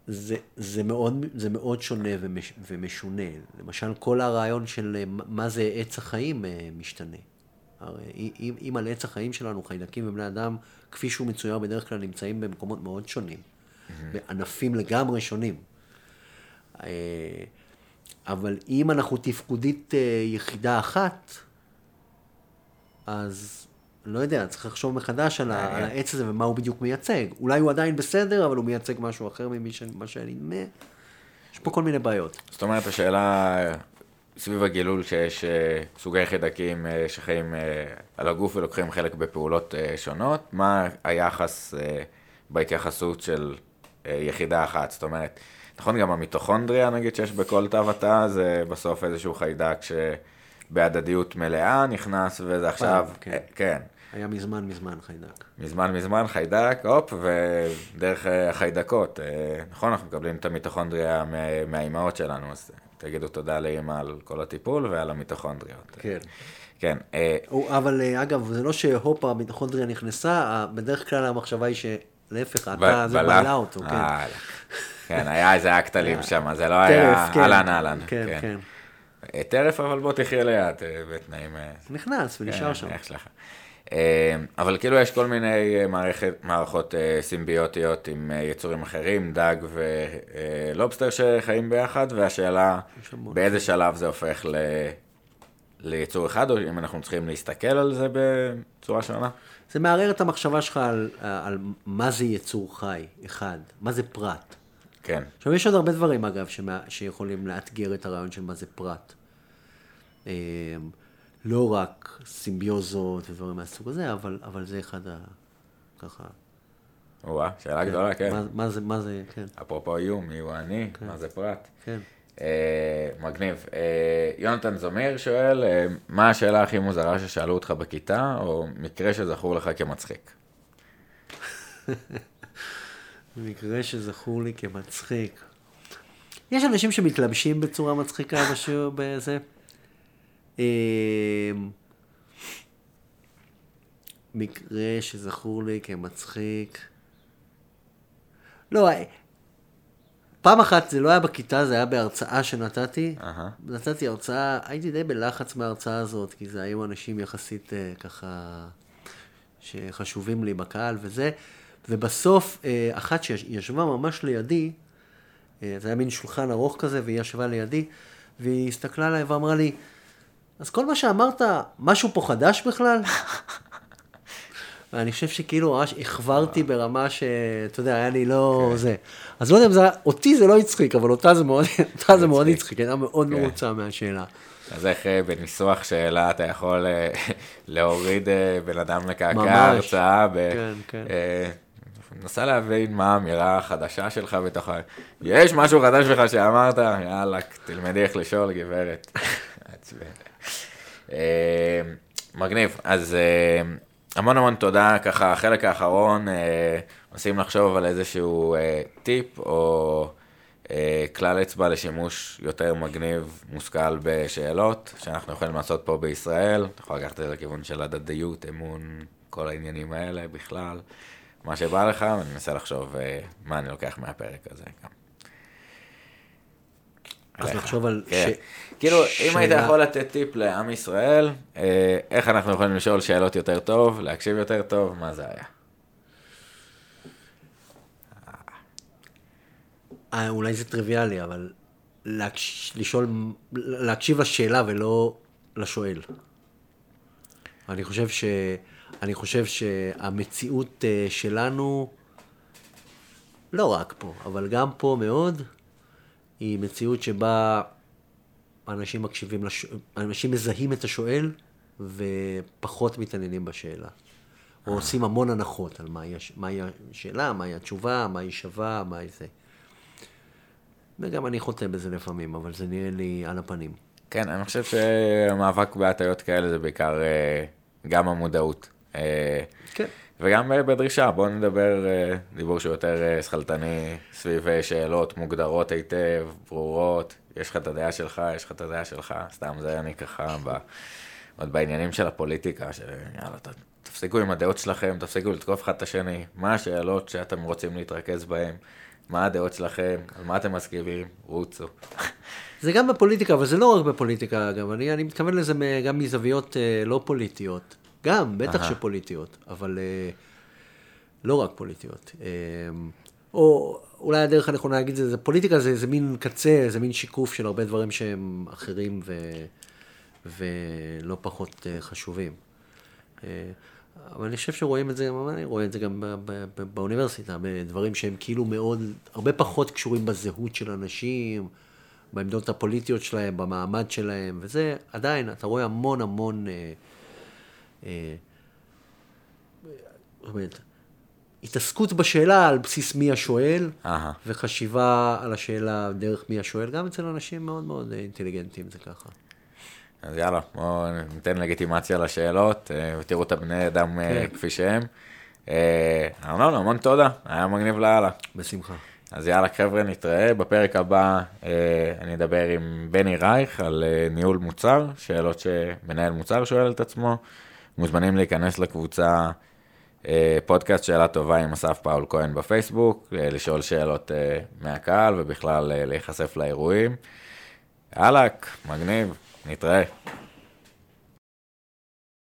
זה, זה, מאוד, זה מאוד שונה ומש, ומשונה. למשל, כל הרעיון של אה, מה זה עץ החיים אה, משתנה. הרי אם, אם על עץ החיים שלנו, חיידקים ובני אדם, כפי שהוא מצויר בדרך כלל, נמצאים במקומות מאוד שונים. בענפים לגמרי שונים. אה, אבל אם אנחנו תפקודית יחידה אחת, אז לא יודע, צריך לחשוב מחדש על, על העץ הזה ומה הוא בדיוק מייצג. אולי הוא עדיין בסדר, אבל הוא מייצג משהו אחר ממה שנדמה. יש פה כל מיני בעיות. זאת אומרת, השאלה סביב הגילול שיש אה, סוגי חיידקים אה, שחיים אה, על הגוף ולוקחים חלק בפעולות שונות, מה היחס בהתייחסות של יחידה אחת? זאת אומרת, נכון, גם המיטוכונדריה, נגיד, שיש בכל תא ותא, זה בסוף איזשהו חיידק שבהדדיות מלאה נכנס, וזה עכשיו, כן. כן. היה מזמן מזמן חיידק. מזמן מזמן חיידק, הופ, ודרך החיידקות. נכון, אנחנו מקבלים את המיטוכונדריה מהאימהות שלנו, אז תגידו תודה לאמא על כל הטיפול ועל המיטוכונדריות. כן. כן. אבל אגב, זה לא שהופ, המיטוכונדריה נכנסה, בדרך כלל המחשבה היא שלהפך, אתה זה בעלה אותו, כן. כן, היה איזה אקטלים שם, זה לא היה כן. אהלן אהלן. כן, כן. טרף, אבל בוא תחיה ליד, בתנאים... נכנס ונשאר שם. איך שלך. אבל כאילו יש כל מיני מערכת, מערכות סימביוטיות עם יצורים אחרים, דג ולובסטר שחיים ביחד, והשאלה באיזה שלב זה הופך ל... ליצור אחד, או אם אנחנו צריכים להסתכל על זה בצורה שונה? זה מערער את המחשבה שלך על, על מה זה יצור חי, אחד, מה זה פרט. כן. עכשיו, יש עוד הרבה דברים, אגב, שמה, שיכולים לאתגר את הרעיון של מה זה פרט. לא רק סימביוזות ודברים מהסוג הזה, אבל, אבל זה אחד ה... ככה... וואה, שאלה כן. גדולה, כן. מה, מה זה, מה זה, כן. אפרופו איום, מי הוא אני, כן. מה זה פרט. כן. אה, מגניב. אה, יונתן זמיר שואל, אה, מה השאלה הכי מוזרה ששאלו אותך בכיתה, או מקרה שזכור לך כמצחיק? מקרה שזכור לי כמצחיק. יש אנשים שמתלבשים בצורה מצחיקה בשיעור בזה. מקרה שזכור לי כמצחיק. לא, פעם אחת זה לא היה בכיתה, זה היה בהרצאה שנתתי. Uh-huh. נתתי הרצאה, הייתי די בלחץ מההרצאה הזאת, כי זה היו אנשים יחסית uh, ככה שחשובים לי בקהל וזה. ובסוף, uh, אחת שישבה ממש לידי, uh, זה היה מין שולחן ארוך כזה, והיא ישבה לידי, והיא הסתכלה עליי ואמרה לי, אז כל מה שאמרת, משהו פה חדש בכלל? ואני חושב שכאילו ממש החברתי ברמה שאתה יודע, היה לי לא כן. זה. אז לא יודע אם זה, אותי זה לא הצחיק, אבל אותה זה מאוד, אותה זה מאוד הצחיק, הייתה מאוד כן. מרוצה מהשאלה. אז איך אה, בניסוח שאלה אתה יכול אה, להוריד אה, בן אדם לקעקע. הרצאה? ב- כן, כן. אה, נסה להבין מה האמירה החדשה שלך בתוך ה... יש משהו חדש בך שאמרת? יאללה, תלמדי איך לשאול, גברת. אה, מגניב. אז אה, המון המון תודה. ככה, החלק האחרון, אה, מנסים לחשוב על איזשהו אה, טיפ או אה, כלל אצבע לשימוש יותר מגניב, מושכל בשאלות, שאנחנו יכולים לעשות פה בישראל. אתה יכול לקחת את זה לכיוון של הדדיות, אמון, כל העניינים האלה בכלל. מה שבא לך, ואני מנסה לחשוב אה, מה אני לוקח מהפרק הזה גם. אז. לחשוב על... כן. ש- כאילו, אם היית יכול לתת טיפ לעם ישראל, אה, איך אנחנו יכולים לשאול שאלות יותר טוב, להקשיב יותר טוב, מה זה היה? אה, אולי זה טריוויאלי, אבל להקש... לשאול, להקשיב לשאלה ולא לשואל. אני חושב ש... אני חושב שהמציאות אה, שלנו, לא רק פה, אבל גם פה מאוד, היא מציאות שבה אנשים מקשיבים, לש... אנשים מזהים את השואל ופחות מתעניינים בשאלה. או עושים המון הנחות על מהי, הש... מהי השאלה, מהי התשובה, מה היא שווה, מה היא זה. וגם אני חוטא בזה לפעמים, אבל זה נראה לי על הפנים. כן, אני חושב שהמאבק בהטיות כאלה זה בעיקר אה, גם המודעות. אה, כן. וגם אה, בדרישה, בואו נדבר אה, דיבור שהוא יותר אה, שכלתני, סביב שאלות מוגדרות היטב, ברורות, יש לך את הדעה שלך, יש לך את הדעה שלך, סתם זה אני ככה, ב, עוד בעניינים של הפוליטיקה, שיאללה, ת, תפסיקו עם הדעות שלכם, תפסיקו לתקוף אחד את השני, מה השאלות שאתם רוצים להתרכז בהן, מה הדעות שלכם, על מה אתם מסכימים, רוצו. זה גם בפוליטיקה, אבל זה לא רק בפוליטיקה, אגב. אני, אני מתכוון לזה גם מזוויות לא פוליטיות. גם, בטח אהה. שפוליטיות, אבל אה, לא רק פוליטיות. אה, או אולי הדרך הנכונה להגיד זה, זה פוליטיקה זה, זה מין קצה, זה מין שיקוף של הרבה דברים שהם אחרים ו, ולא פחות אה, חשובים. אה, אבל אני חושב שרואים את זה, אני רואה את זה גם ב- ב- ב- באוניברסיטה, בדברים שהם כאילו מאוד, הרבה פחות קשורים בזהות של אנשים, בעמדות הפוליטיות שלהם, במעמד שלהם, וזה עדיין, אתה רואה המון המון, אה, אומרת, התעסקות בשאלה על בסיס מי השואל. וחשיבה על השאלה דרך מי השואל, גם אצל אנשים מאוד מאוד אה, אינטליגנטים זה ככה. אז יאללה, בואו ניתן לגיטימציה לשאלות, אה, ותראו את הבני אדם אה, כן. כפי שהם. אה, ארנון, המון תודה, היה מגניב לאללה. בשמחה. אז יאללה חבר'ה, נתראה. בפרק הבא אה, אני אדבר עם בני רייך על אה, ניהול מוצר, שאלות שמנהל מוצר שואל את עצמו. מוזמנים להיכנס לקבוצה אה, פודקאסט שאלה טובה עם אסף פאול כהן בפייסבוק, אה, לשאול שאלות אה, מהקהל ובכלל להיחשף לאירועים. יאללה, מגניב, נתראה.